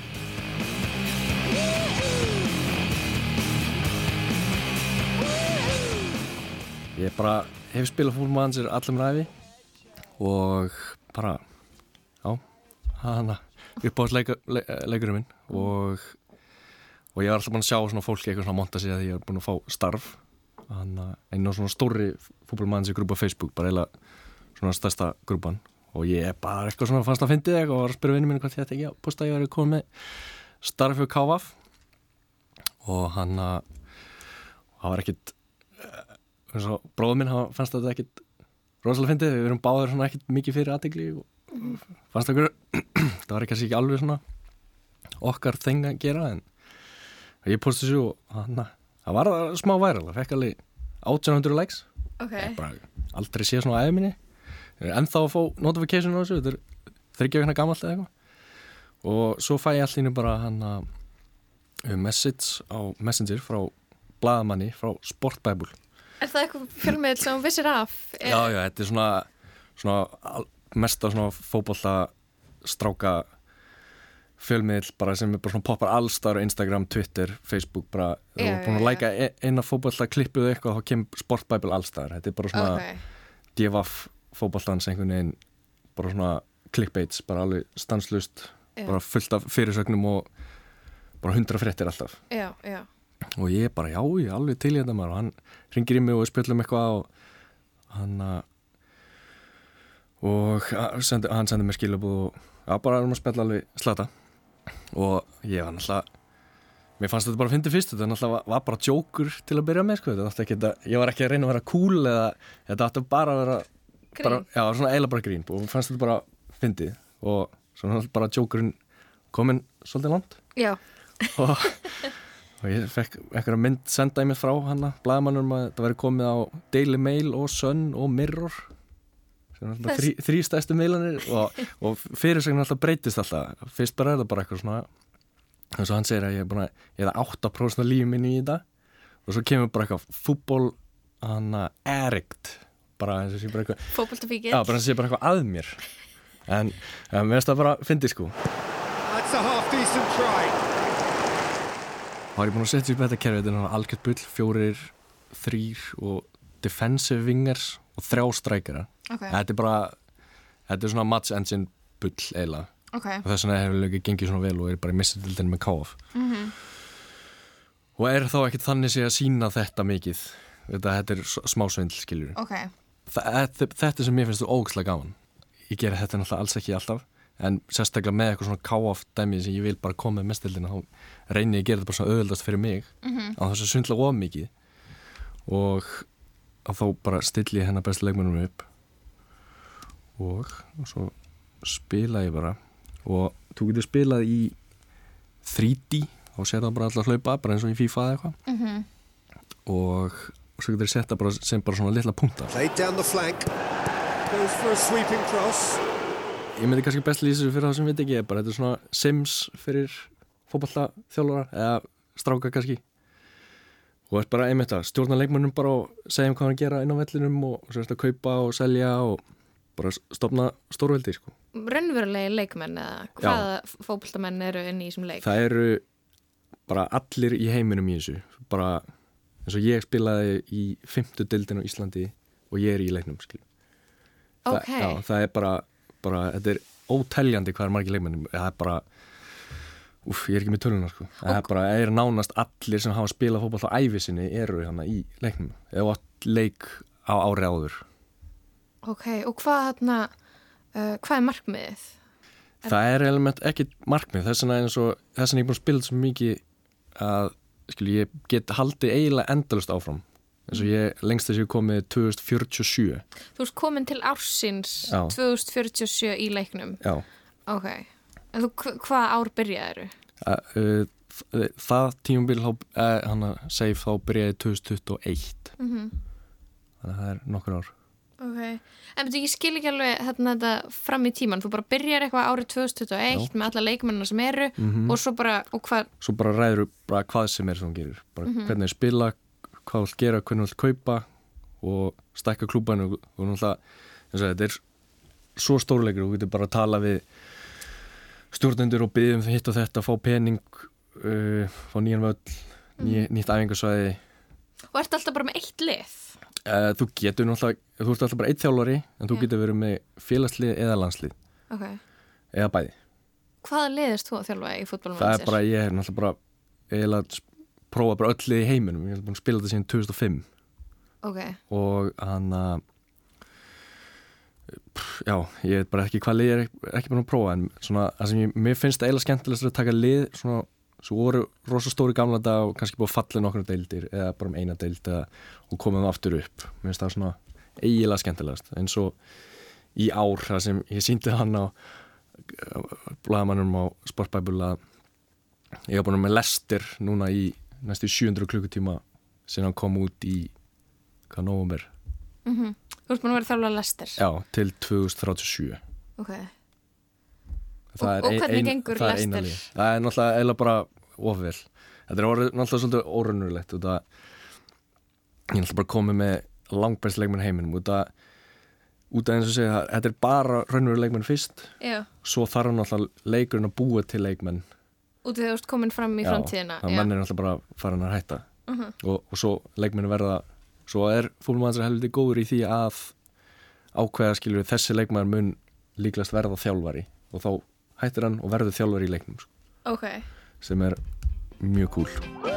Ég bara hef spilað fólkmannsir allum ræfi og bara, já, hana uppáhaldsleikurinn minn og og ég var alltaf búin að sjá svona fólki eitthvað svona monta sig að ég er búin að fá starf. Að einu svona stóri fútbolmanns í grúpa Facebook, bara eiginlega svona stærsta grúpan. Og ég bara eitthvað svona fannst að fyndi eitthvað og var að spyrja vinnu mínu hvað þetta ekki að posta að ég var komið með starf fyrir KVAF og hann að það var ekkit eh, eins og bróður minn hann fannst þetta ekkit rosalega fyndið, við erum báður svona ekkit mikið fyrir aðtegli og fannst okkur það var ekki alveg svona okkar þeng að gera en ég posti hann það var smá væral, það fekk alveg 1800 likes, Ok. bara aldrei sé svona aðeins minni ennþá að fá notification á þessu þetta er þryggja vegna gamalt eða eitthvað og svo fæ ég allir bara hann að message á messenger frá blaðamanni frá Sportbæbul Er það eitthvað fjölmiðl sem vissir af? Er, já, já, þetta er svona, svona al- mesta svona fótbolla stráka fjölmiðl bara sem er bara svona poppar allstar Instagram, Twitter, Facebook bara, þú er búin að læka e- eina fótbolla klippuð eitthvað þá kemur Sportbæbul allstar þetta er bara svona Ok. divaf fótbollans einhvern veginn bara svona clickbaits, bara alveg stanslust Já. bara fullt af fyrirsögnum og bara hundra fréttir alltaf Já, já. og ég bara, já, ég er alveg til í þetta maður og hann ringir í mig og spjöllum eitthvað og hann að og að- sendi, hann sendi mér skilabúð og já, bara erum að spjalla alveg slata. Og ég var náttúrulega mér fannst þetta bara að fyndi fyrst þetta náttúrulega var, var bara djókur til að byrja með sko. þetta að, ég var ekki að reyna að vera cool eða þetta átti bara að vera bara, já, svona eiginlega bara grín. Og fannst þetta bara fyndið. Og svo náttúrulega bara djókurinn kominn svolítið langt. Já, og, og ég fekk einhverja mynd senda í mig frá hana blagamannum að þetta væri komið á Daily Mail og Sun og Mirror sem er alltaf Þess- þrý, þrý stæstu mailanir og, og fyrirsögnin alltaf breytist alltaf. Fyrst bara er það bara eitthvað svona eins og hann segir að ég er búin að ég er 8% af lífið minni í þetta. Og svo kemur bara eitthvað fútból hann að erikt bara eins og sé bara eitthvað fótboltafíkil. já, bara eins og sé bara eitthvað að mér. En mér finnst það bara fyndi sko. That's a half decent try. þá er ég búin að setja upp þetta kerfi þetta er náttúrulega algjört bull, fjórir þrýr og defensive wingers og þrjá strækjara. Ok, þetta er bara þetta er svona match engine bull eiginlega. Ok. og þess vegna hefur lögum gengið svona vel og er bara í mistildinu með KF Mhm. og er þá ekkert þannig sé að sína þetta mikið. Þetta, þetta er s- smá svindl skiljur Ok, þetta, þetta sem mér finnst þú ógæslega gaman. Ég gera þetta náttúrulega alls ekki alltaf en sérstaklega með eitthvað svona KF dæmi sem ég vil bara koma með mestildina þá reyni ég að gera þetta bara svona auðvöldast fyrir mig. Mhm. á þess að svindla of mikið. Og að þá bara stilli hennar bestu leikmennum upp og, og svo spila ég bara og þú getur spilað í 3D og sér það bara alltaf hlaupa bara eins og í FIFA eða eitthvað Mhm. og, og svo getur ég setta bara sem bara svona litla punta Played down the flank. Goes for a sweeping cross. ég myndi kannski best lýsa þessu fyrir það sem veit ekki er bara þetta er svona Sims fyrir fótballa þjálfara eða stráka kannski og er bara einmitt að stjórna leikmönnum bara og segja um hvað hann gera inn á vellinum og þetta að kaupa og selja og bara stopna stórveldi sko. Raunverulegi leikmenn eða hvaða fótboltamenn eru inn í þessum leik? það eru bara allir í heiminum í þessu bara eins og ég spilaði í fymtu dildin á Íslandi og ég er í leiknum skil. Ok, það, já, það er bara, bara þetta er óteljandi hvað er margir leikmennum það er bara Úf, ég er ekki með töluna sko. Það er bara, er nánast allir sem hafa spilað fótball á æfi sinni eru hana í leiknum. Eða átt leik á ári áður. ok, og hvað þarna, uh, hvað er markmiðið? Það er element ekki markmið. Þess vegna eins og þess vegna ég er búin að spila svo mikið að skil, ég get haldið eiginlega endalust áfram. eins og ég lengst þess að ég komið 2047. Þú ert komin til ársins Já. 2047 í leiknum. Já. Ok, en þú, hva- hvaða ár byrjaði þ- það tímabil uh, hann að segja þá byrjaði 2021. Mm -hmm. Þannig að það er nokkur ár. Ok, en ég skil ekki alveg þarna þetta fram í tíman, þú bara byrjar eitthvað árið 2021 með alla leikmennina sem eru Mhm. og svo bara, og hvað, svo bara ræður bara hvað sem er sem þú gerir bara Mhm. hvernig þú spila, hvað vilt gera hvernig vilt kaupa og stækka klúbanu og, eins og þetta er svo stórleikur og þú getur bara að tala við stjórnendur og byggðum hitt og þetta, fá pening uh, fá nýjan völl ný, Mhm. nýtt æfingarsvæði og ert alltaf bara með eitt lið? uh, þú getur náttúrulega, þú ert alltaf bara eitt þjálfari en þú Já. getur verið með félagslið eða landslið Ok, eða bæði hvaða liðist þú að þjálfa í fútbolum? það er bara, ég er náttúrulega bara eiginlega að prófa bara öll lið í heiminum ég hef búin að spila þetta síðan 2005 Ok, og hann að já, ég veit bara ekki hvað lið ég er ekki, búin að prófa en svona, það sem ég, mér finnst eiginlega skemmtilegast er að taka lið svona, svo voru rosa stóri gamla dag og kannski búið að falla nokkru deildir eða bara um eina deild og komið það aftur upp. Mér finnst það svona eiginlega skemmtilegast eins og í ár það sem ég síndi hann á blagamannum á Sportbæbul að ég var búin með lestir núna í næstu 700 klukkutíma sem hann kom út í hvað nógumir mm þú ert búin að vera að þjálfa Lester Já, til 2037 Ok, Það Og- og ein- hvernig gengur það er lið. Það er náttúrulega eiginlega bara ofvel Þetta er náttúrulega svolítið að ég er náttúrulega bara komið með langbæst leikmenn heiminum út að út að eins og segja það, þetta er bara raunveruleg leikmenn fyrst. Já, svo þarf náttúrulega leikurinn að búa til leikmenn. Út af því að þú ert komin fram í framtíðina að menn er náttúrulega bara farin að hætta. Mhm. og, og svo leikmenn verða svo er fólkmannsar helviti góður í því að ákveða skilur þessi leikmenn mun líklegast verða þjálfari. Og þá hættir hann og verður þjálfari í leiknum sko, Ok, sem er mjög cool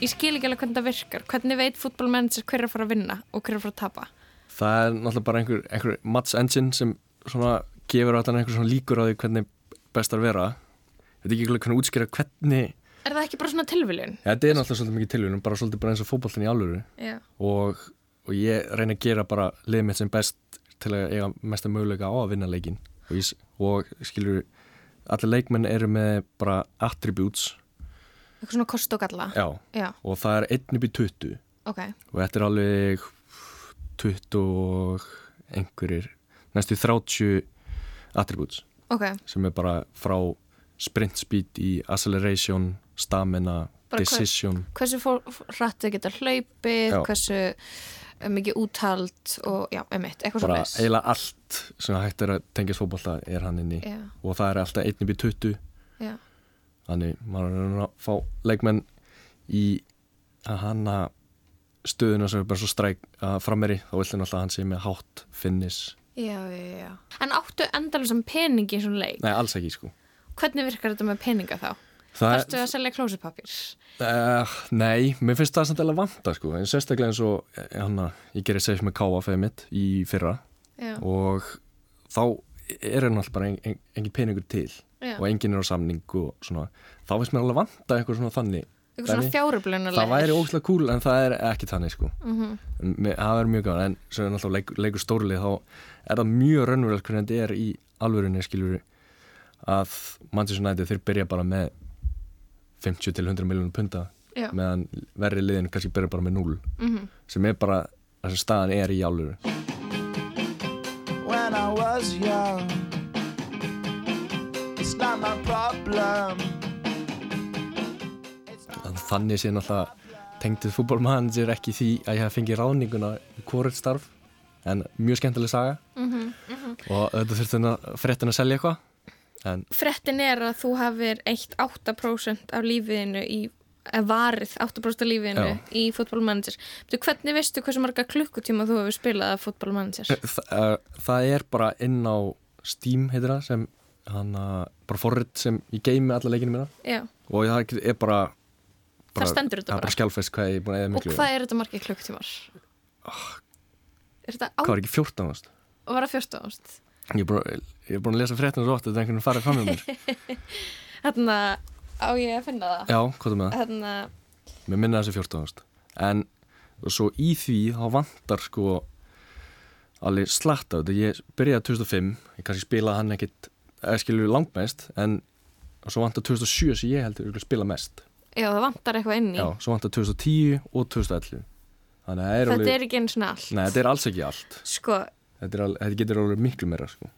ég skil ekki alveg hvernig það virkar. Hvernig veit fútbolmanager hver er að fara að vinna og hver er að fara að tapa? Það er náttúrulega bara einhver, einhver match engine sem gefur allan einhver svona líkur á því hvernig best að vera veit ekki alveg hvernig útskýra hvernig Er það ekki bara svona tilviljun? ja, þetta er náttúrulega svolítið mikið tilvíðunum bara svolítið bara eins og fótboltin í alvöru. Og, og ég reyna að gera bara liðið mitt sem best til að eiga mesta möguleika á að vinna leikin og, ég, og skilur allir leikmenn eru með bara attributes Eitthvað svona kost og galla? já, Já, og það er einn upp í 20 ok. og þetta er alveg 20 og einhverjir næstu 30 attributes Ok, sem er bara frá sprint speed í acceleration, stamina Bara decision. hversu fór, hratt þau geta hlaupið, Já. hversu eh, mikið úthald og já, emitt, eitthvað bara svona eiginlega allt sem hægt er að tengjast fótbolta er hann inn í Já, og það er alltaf 1 upp í 20 já, þannig maður er að fá leikmenn í að hanna stöðuna sem er bara svo stræk að frammeiri þá vill hann alltaf hann sé með hátt finnis. Já, já, já. En áttu endalum sem peningi í svona leik? nei alls ekki sko. Hvernig virkar þetta með peninga þá? Það Þarftu að selja klósupapir? Uh, nei, mér finnst það samt alveg vanta sko, en sérstaklega eins og eh, hana, ég gerir safe með KF mitt í fyrra Já, og þá er hann alltaf bara en, en, engin peningur til já. og engin er á samning og svona, þá finnst mér alveg vanta eitthvað svona þannig, Eitthvað svona dæmi. fjárublunuleg. það væri óslega cool en það er ekki þannig sko Mhm. en mér- það er mjög gæðan, en svo er náttúrulega leik, leikur stórlið þá er það mjög raunverulegt hvernig þetta er í alvörunni skilur að Manchester United þeir byrja bara með 50 til 100 miljónum punta Já. meðan verri liðin kannski byrja bara með 0 Mhm. sem er bara það sem staðan er í alvöru when I was young. It's not my problem. Þannig- þannig sé náttúrulega tengdið fútbolmanager ekki því að ég hef fengið ráðninguna í hvort starf en mjög skemmtileg saga Mhm, og þetta þurfti fréttin að selja eitthvað en Frettin er að þú hafir eitt 8% af lífiðinu í varið 8% af lífiðinu Já. í fútbolmanager. Hvernig veistu hversu marga klukkutíma þú hefur spilað af fútbolmanager? Þa, uh, það er bara inn á Steam heitir það sem hann uh, bara forrit sem ég geimi alla leikinu mína Já. og það er bara, bara Það stendur þetta það bara. bara skjálfest hvað ég er búin að eða Og miklu hvað er þetta margir klukkutímar? Er þetta á... hvað er ekki 14 ást Og var það 14 ást? ég er búin, ég er búin að lesa fréttina svo oft að þetta er einhvern veginn farið fram með mér Þarna á ég að finna það. já, hvað er með það? Þarna, mér minna þessi 14 ást en svo í því þá vantar sko alveg slatt á þetta ég byrjaði 2005, ég kannski spilaði hann ekkit eða skilur langmest en svo vantar 2007 sem ég heldur að spila mest já, það vantar eitthvað inn í. Já, svo vantar 2010 og 2011 Þannig að það er Þetta alveg er ekki einu svona allt. Nei, þetta er alls ekki allt Sko, Þetta, er al, þetta getur alveg miklu meira sko.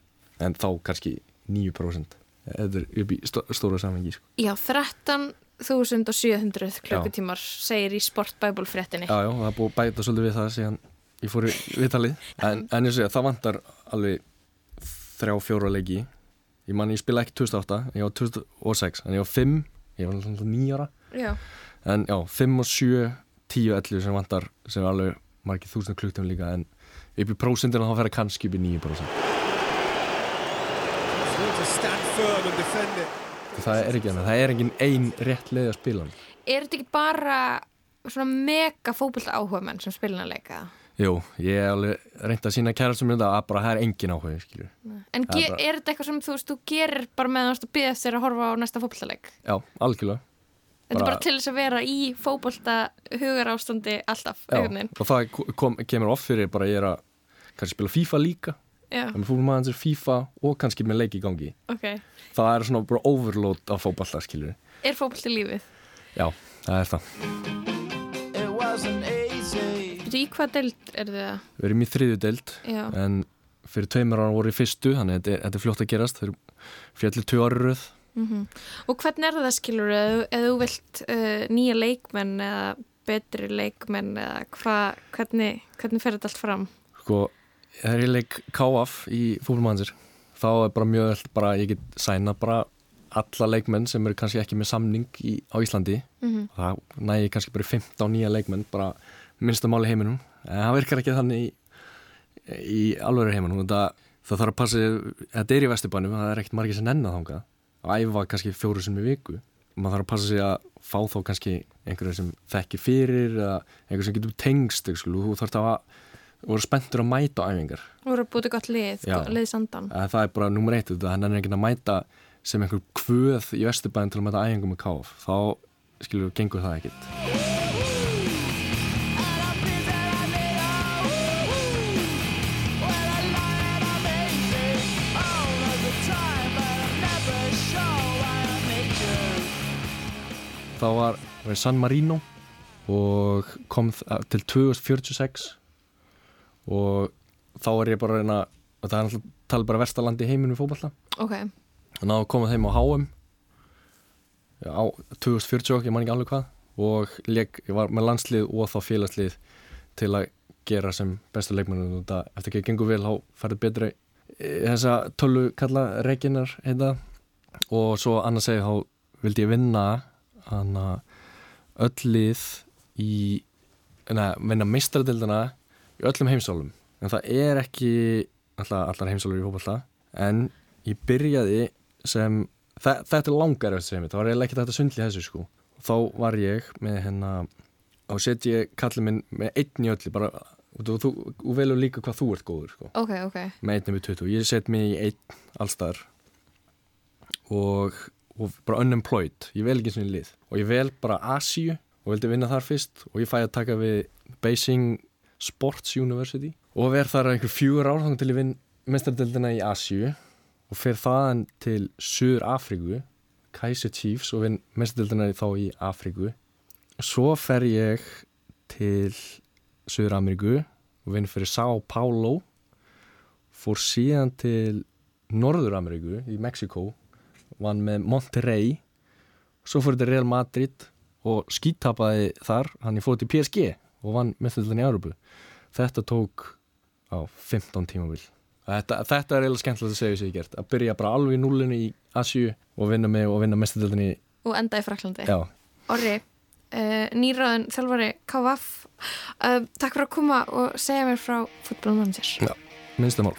En þá kannski 9% Þetta er upp í stó, stóra samhengi sko. já, 13.700 klukkutímar segir í Sport Bible fréttinni. Já, já, það er búið að bæta svolítið við það síðan ég fór í viðtalið En, en ég segja, það vantar alveg þrjá, fjóra leiki Ég man, ég spila ekki 2008 Ég var 2006, en ég var 5 Ég var 9 ára Já. En já, 5 og 7, 10 og 11 sem vantar sem er alveg margir þúsund kluktum líka en upp í prósendina þá fer það kannski upp í 9% So to stand firm and defend it. Það er ekki annað, það er engin ein rétt leið að spila hann. Er þetta ekki bara svona mega fótbolta áhuga menn sem spilin að leika? Jú, ég er alveg reynd að sína kæra sem þetta að bara það er engin áhuga skilju. En Það er bara- er þetta eitthvað sem þú þú gerir bara meðan þú býðast þér að horfa á næsta fótboltaleik? Já, algjörlega Þetta er Bara- bara til þess að vera í fótbolta hugar ástandi alltaf, Já, og það kom, kemur oft fyrir bara ég er að kannski spila FIFA líka Já, það er með fólkmaðan sem FIFA og kannski með leik í gangi ok. það er svona bara overload af fótballa skilju. Er fótbolti lífið? Já, það er það í hvað deild er þið að? Við erum í þriðju deild Já. en fyrir tveimur ára voru í fyrstu þannig að þetta er, er fljótt að gerast þeir fjallir tvö ári röð Mm Og hvernig er það skilur eða þú vilt uh, nýja leikmenn eða betri leikmenn eða hva, hvernig, hvernig fer þetta allt fram? sko, þegar ég leik KF í fútbolmannsir þá er bara mjög vel bara ég get sæna bara alla leikmenn sem eru kannski ekki með samning í, á Íslandi. Mhm. það næ ég kannski bara í 15 nýja leikmenn bara minnsta máli í heiminum. En það virkar ekki þannig í, í alveg heiminum. Það, það þarf að passa, þetta er í vesturbænum það er ekkert margir sem nennan þangað. Að æfa kannski fjóru sem í viku. Maður þarf að passa sig að fá þá kannski einhverju sem þekki fyrir eða einhverju sem getur tengst þú þarf að voru spenntur að mæta æfingar voru búið gott lið, Já. lið sandan. að það er bara nummer eitt þetta, hann er ekki að mæta sem einhver kvöð í Vesturbæn til að mæta æfingum með káf þá skilur, gengur það ekkit þá var, var San Marino og kom til 2046 og þá var ég bara að reyna og það er alltaf tala bara vestalandi í heiminum í fótballa ok, og náðu að koma þeim á HM á 2040, ég man ekki alveg hvað. Og leik, ég var með landslið og þá félagslið til að gera sem bestu leikmennum og þetta eftir ekki að gengur vel þá færði betri eh, þessa tölu kalla reikinar heita og svo annars segi þá vildi ég vinna öll lið í neða, vinna mistradildina í öllum heimsálum en það er ekki alltaf, allar heimsálur í fótballa en ég byrjaði sem þa þetta er langar eftir sem það var eiginlega ekki þetta sundli þessu sko. Þá var ég með hérna á set ég kallið minn með einn í öllu bara, og þú, þú, þú velur líka hvað þú ert góður sko. Ok, ok. Með einnum við 20 ég set mig í einn allstar og, og bara unemployed. Ég vel ekki svona lið. Og ég vel bara Asíu og vildi vinna þar fyrst og ég fæ að taka við Beijing Sports University og verð þar einhver fjögur ár þannig til ég vinn mestardildina í Asíu og fer þaðan til Suður Afríku Kaiser Chiefs og vinn mestardildina þá í Afríku. Svo fer ég til Suður Ameríku og vinn fyrir Sao Paulo fór síðan til Norður Ameríku í Mexiko vann með Monterrey svo fór til Real Madrid og skítapaði þar hann ég fór til PSG og vann meðfjöldin í Európu þetta tók á 15 tímabil. Þetta, þetta er eiginlega skemmtilegt að segja sem ég gert. Að byrja bara alveg í núlinu í Asju og vinna með og vinna meðfjöldin í og enda í Fraklandi já, Orri, uh, nýraðin þjálfari KVF uh, takk fyrir að koma og segja mér frá fútbolmanager minnstum mál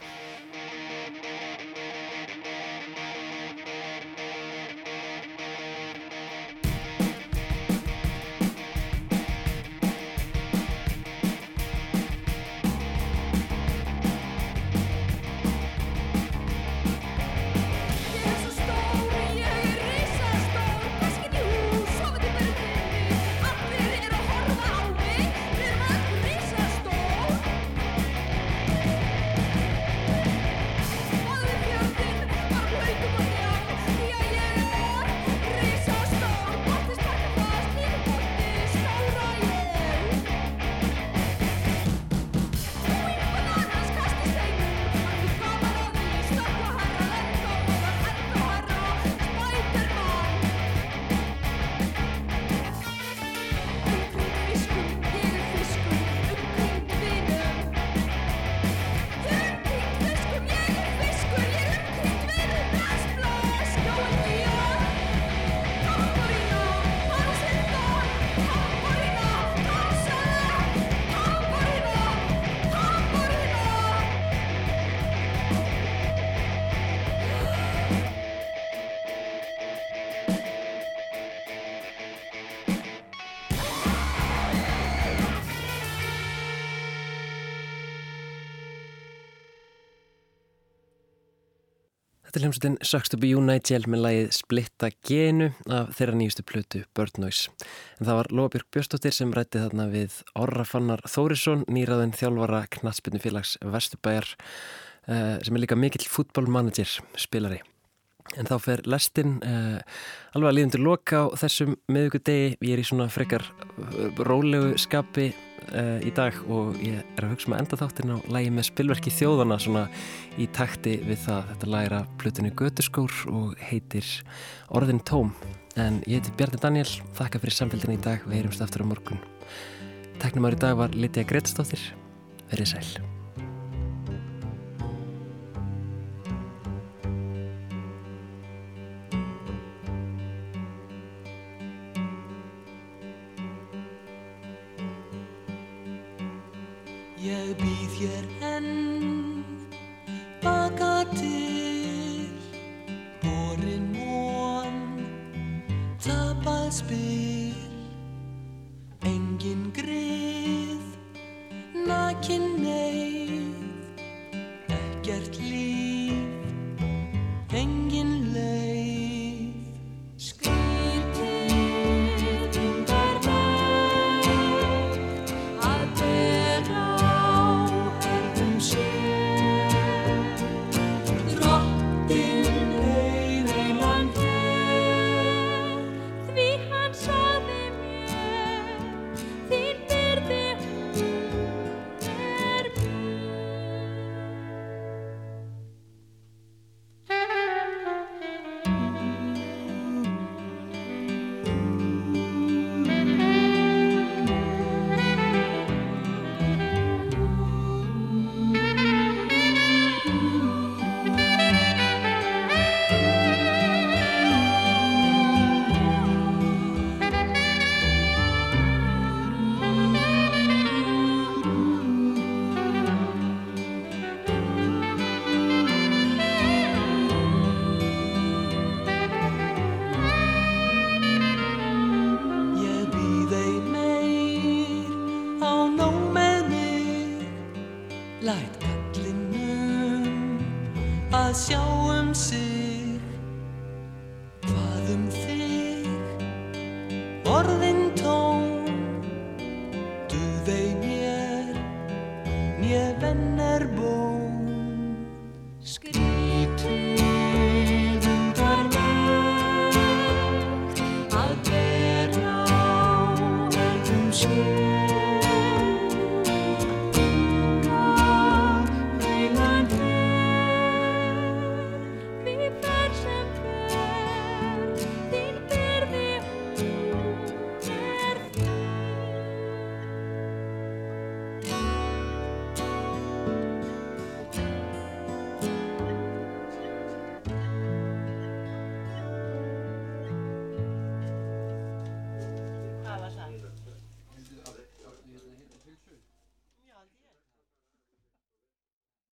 Þetta er hljómsveitin Sucks to be you Nigel með lagið Splitta genu af þeirra nýjustu plötu Bird Noise. En það var Lóabjörg Björnstóttir sem rætti þarna við Orra Fannar Þórisson, nýraðin þjálfara knatsbyrnu félags Vesturbæjar uh, sem er líka mikill fútbólmanager spilari. En þá fer lestin uh, alveg að líðum til loka á þessum miðugudegi. Ég er í svona frekar uh, rólegu skapi uh, í dag og ég er að hugsa um að enda þáttin á lægi með spilverki þjóðana svona í takti við það. Þetta læra plötunni Götuskór og heitir Orðin Tóm. En ég heiti Bjarni Daniel, þakka fyrir samfélgin í dag. Við heyrumst aftur á morgun. Teknumar í dag var Lítja Gretsdóttir. Verið sæl. Ég býð hér enn. Baka til borin von tapað spil engin grið nakin